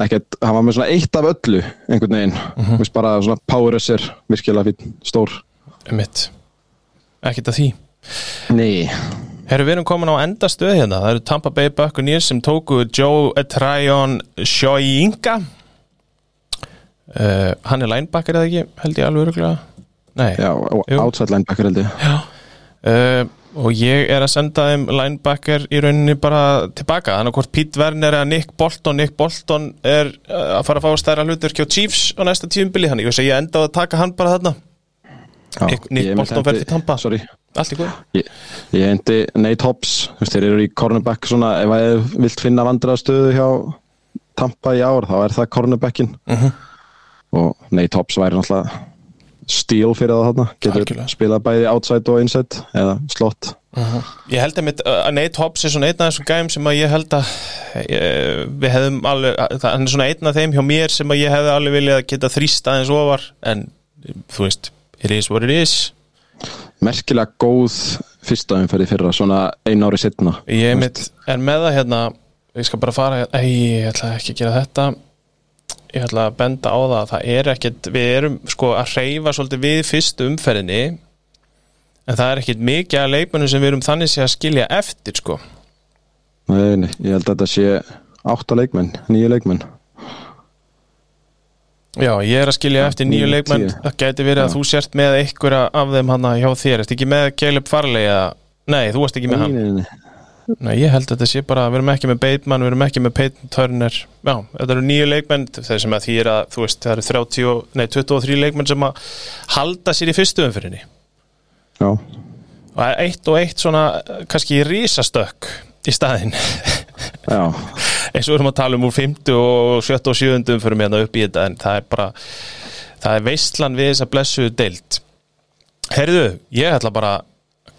ekkert, hann var með svona eitt af öllu einhvern veginn, þú veist bara svona power rusher, virkilega fín, stór. Einmitt, ekkert að því. Nei, Herru, við erum komin á enda stöð hérna. Það eru Tampa Bay Buccaneers sem tóku Joe Tryon Shoyinka. Uh, hann er linebacker eða ekki, held ég alveg öruglega. Nei. já, outside linebacker held ég. Uh, og ég er að senda þeim linebacker í rauninni bara tilbaka. Þannig að hvort Pete Werner eða Nick Bolton Nick Bolton er uh, að fara að fá stærra hlutur hjá Chiefs á næsta tíumbili þannig ég segi enda á að taka hann bara þarna. Já, Nick, Nick ég Bolton verður til Tampa. Sorry, allt í góð ég, ég hendi Nate Hobbs. Þeir eru í cornerback svona ef að þið vilt finna vandraða stöðu hjá Tampa í ár, þá er það cornerbackin Mhm. Og Nate Hobbs væri náttúrulega stíl fyrir það þarna. Getur Algjörlega. spilað bæði outside og inside eða slott Ég held að, mitt, að Nate Hobbs er svona einn af þessum gæm sem að ég held að ég, við hefðum alveg, hann er svona einn af þeim hjá mér sem að ég hefði alveg viljað að geta þrýst aðeins ofar en þú veist, it is what it is. Merkilega góð fyrsta umferði fyrra, svona einu ári setna Ég mitt er með það hérna ég skal bara fara, ei, ég ætla ekki að gera þetta ég ætla að benda á það að það er ekkit, við erum sko að reyfa svolítið við fyrstu umferðinni en það er ekkit mikið að leikmennum sem við erum þannig sé að skilja eftir sko. Nei, nei, ég held að þetta sé átta leikmenn, nýju leikmenn. Já, ég er að skilja eftir nýju leikmenn. það gæti verið að þú sért með einhverja af þeim hana hjá þér, ertu ekki með Caleb Farley eða, nei, þú varst ekki með hann. nei, nei, nei. Nei, ég held að þetta sé bara, við erum ekki með Bateman, við erum ekki með Peyton Turner. Já, þetta eru nýju leikmenn þeir sem að því er að, þú veist, það eru 30, og- nei, 23 leikmenn sem að halda sér í fyrstu umfyrinni Já, og eitt og eitt svona, kannski rísastökk í staðinn. Já, [laughs] eins og við erum að tala um úr 50 og 70 og 70 umfyrum hérna upp í þetta en það er bara, það er veistlan við þessa blessuðu deild. Herðu, ég ætla bara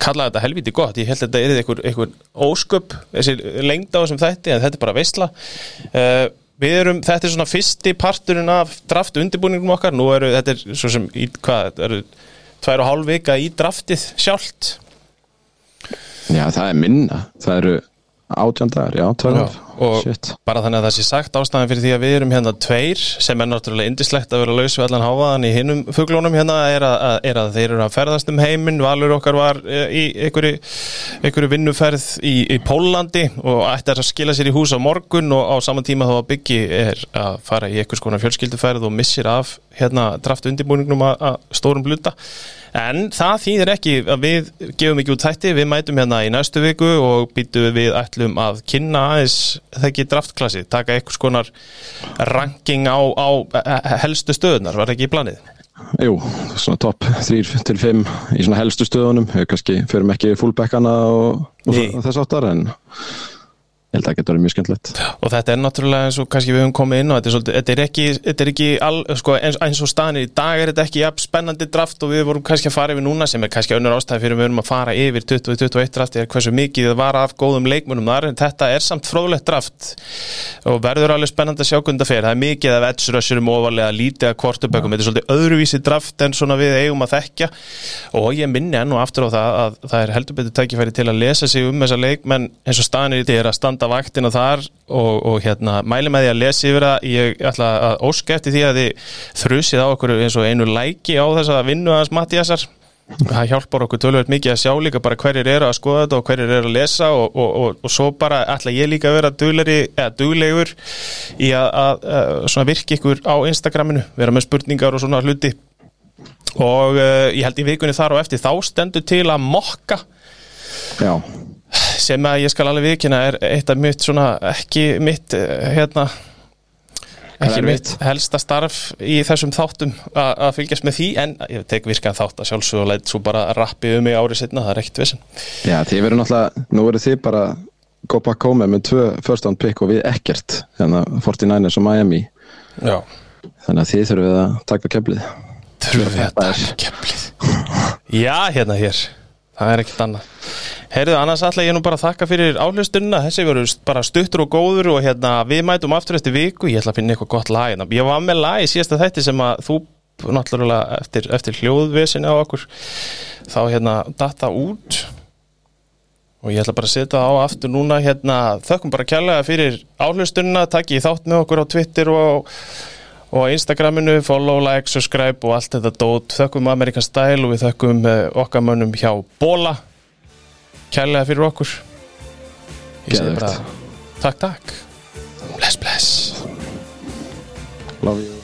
að kalla þetta helviti gott, ég held að þetta er einhver, einhver ósköp, þessi lengd á þessum þætti, en þetta er bara veistla uh, Við erum, þetta er svona fyrsti parturinn af draft undirbúningum okkar, nú eru, þetta er svo sem, í, hvað, þetta eru tvær og hálf vika í draftið sjálft. Já, það er minna. Það eru átján dagar, já, tvær Já, og Shit, bara þannig að það sé sagt ástæðan fyrir því að við erum hérna tveir sem er náttúrulega indislegt að vera laus við allan hávaðan í hinnum fuglónum hérna er að, að, er að þeir eru að ferðast um heiminn. Valur okkar var eh, í einhverju, einhverju vinnuferð í, í Pólandi og ætti að skila sér í hús á morgun og á saman tíma þá að byggi er að fara í einhvers konar fjölskylduferð og missir af hérna draft undirbúningnum að stórum bluta En það þýðir ekki að við gefum ekki út þætti, við mætum hérna í næstu viku og býtum við ætlum að kynna aðeins þekki draftklassi, taka einhvers konar ranking á, á eh, helstu stöðunar, var ekki í planið? jú, svona topp 3 til 5 í svona helstu stöðunum. Við kannski förum ekki fullbackana og, og þess áttar en ég held að það getur verið mjög skemmtilegt. Og þetta er náttúrulega eins og kannski við höfum komið inn á þetta er, svolítið, þetta er ekki, þetta er ekki all, sko, eins, eins og staðinir í dag er þetta ekki jafn spennandi draft og við vorum kannski að fara yfir núna sem er kannski önnur ástæði fyrir við erum að fara yfir 2021 draft er hversu mikið það var af góðum leikmunum þar en þetta er samt fróðlegt draft og verður alveg spennandi að sjá hvernig það fer. Það er mikið af edge rusherum ofalega lítið af kvortubökkum, þetta er svolítið öðruvísi draft en svona við eigum að þekkja. Og ég minni enn og aftur á það að það er heldur betur tækifæri til að lesa sig um þessa leikmenn eins og staðinir í því er að standa vaktina þar og, og hérna mæli með því að lesa yfir það. Ég ætla að óska eftir því að þið þrusið á okkur eins og einu læki á þess að vinnu hans Mattiasar það hjálpar okkur tölvöld mikið að sjá líka bara hverjir eru að skoða þetta og hverjir eru að lesa og, og, og, svo bara ætla ég líka að vera duglegri, eða duglegur í að, að, að virki ykkur á Instagraminu, vera með spurningar og svona hluti. Og uh, ég held í vikunni þar og eftir þá stendur til að mokka. Já, sem að ég skal alveg vikina er eitt af mitt svona ekki mitt eh, hérna ekki mitt helsta starf í þessum þáttum að fylgjast með því en ég tek virkan þátt að sjálfsög og leitt svo bara rappið um mig árið setna, það er ekkert vissin já þið verður náttúrulega nú verður þið bara go back home með tvö first round pick og við ekkert hérna 49ers og Miami. Já, þannig að þið þurfum að taka keflið. Þurfum við að taka keflið? Já, hérna hér. Það er ekkert annað Heyrðu, annars ætla ég nú bara að þakka fyrir áhlustunna þessi verður bara stuttur og góður og hérna við mætum aftur eftir viku. Ég ætla að finna eitthvað gott lag hérna. ég var með lag í síðasta þætti sem að þú náttúrulega eftir, eftir hljóðvesin á okkur. Þá hérna datta út. Og ég ætla bara að setja á aftur núna hérna. Þökkum bara kjærlega fyrir áhlustunna takk ég þátt með okkur á Twitter og og Instagraminu, follow, like, subscribe og allt þetta dót, þökkum Amerikan Style og við þökkum uh, okkar mönnum hjá Bóla kærlega fyrir okkur. Ég segi bara takk, takk. Bless, bless. Love you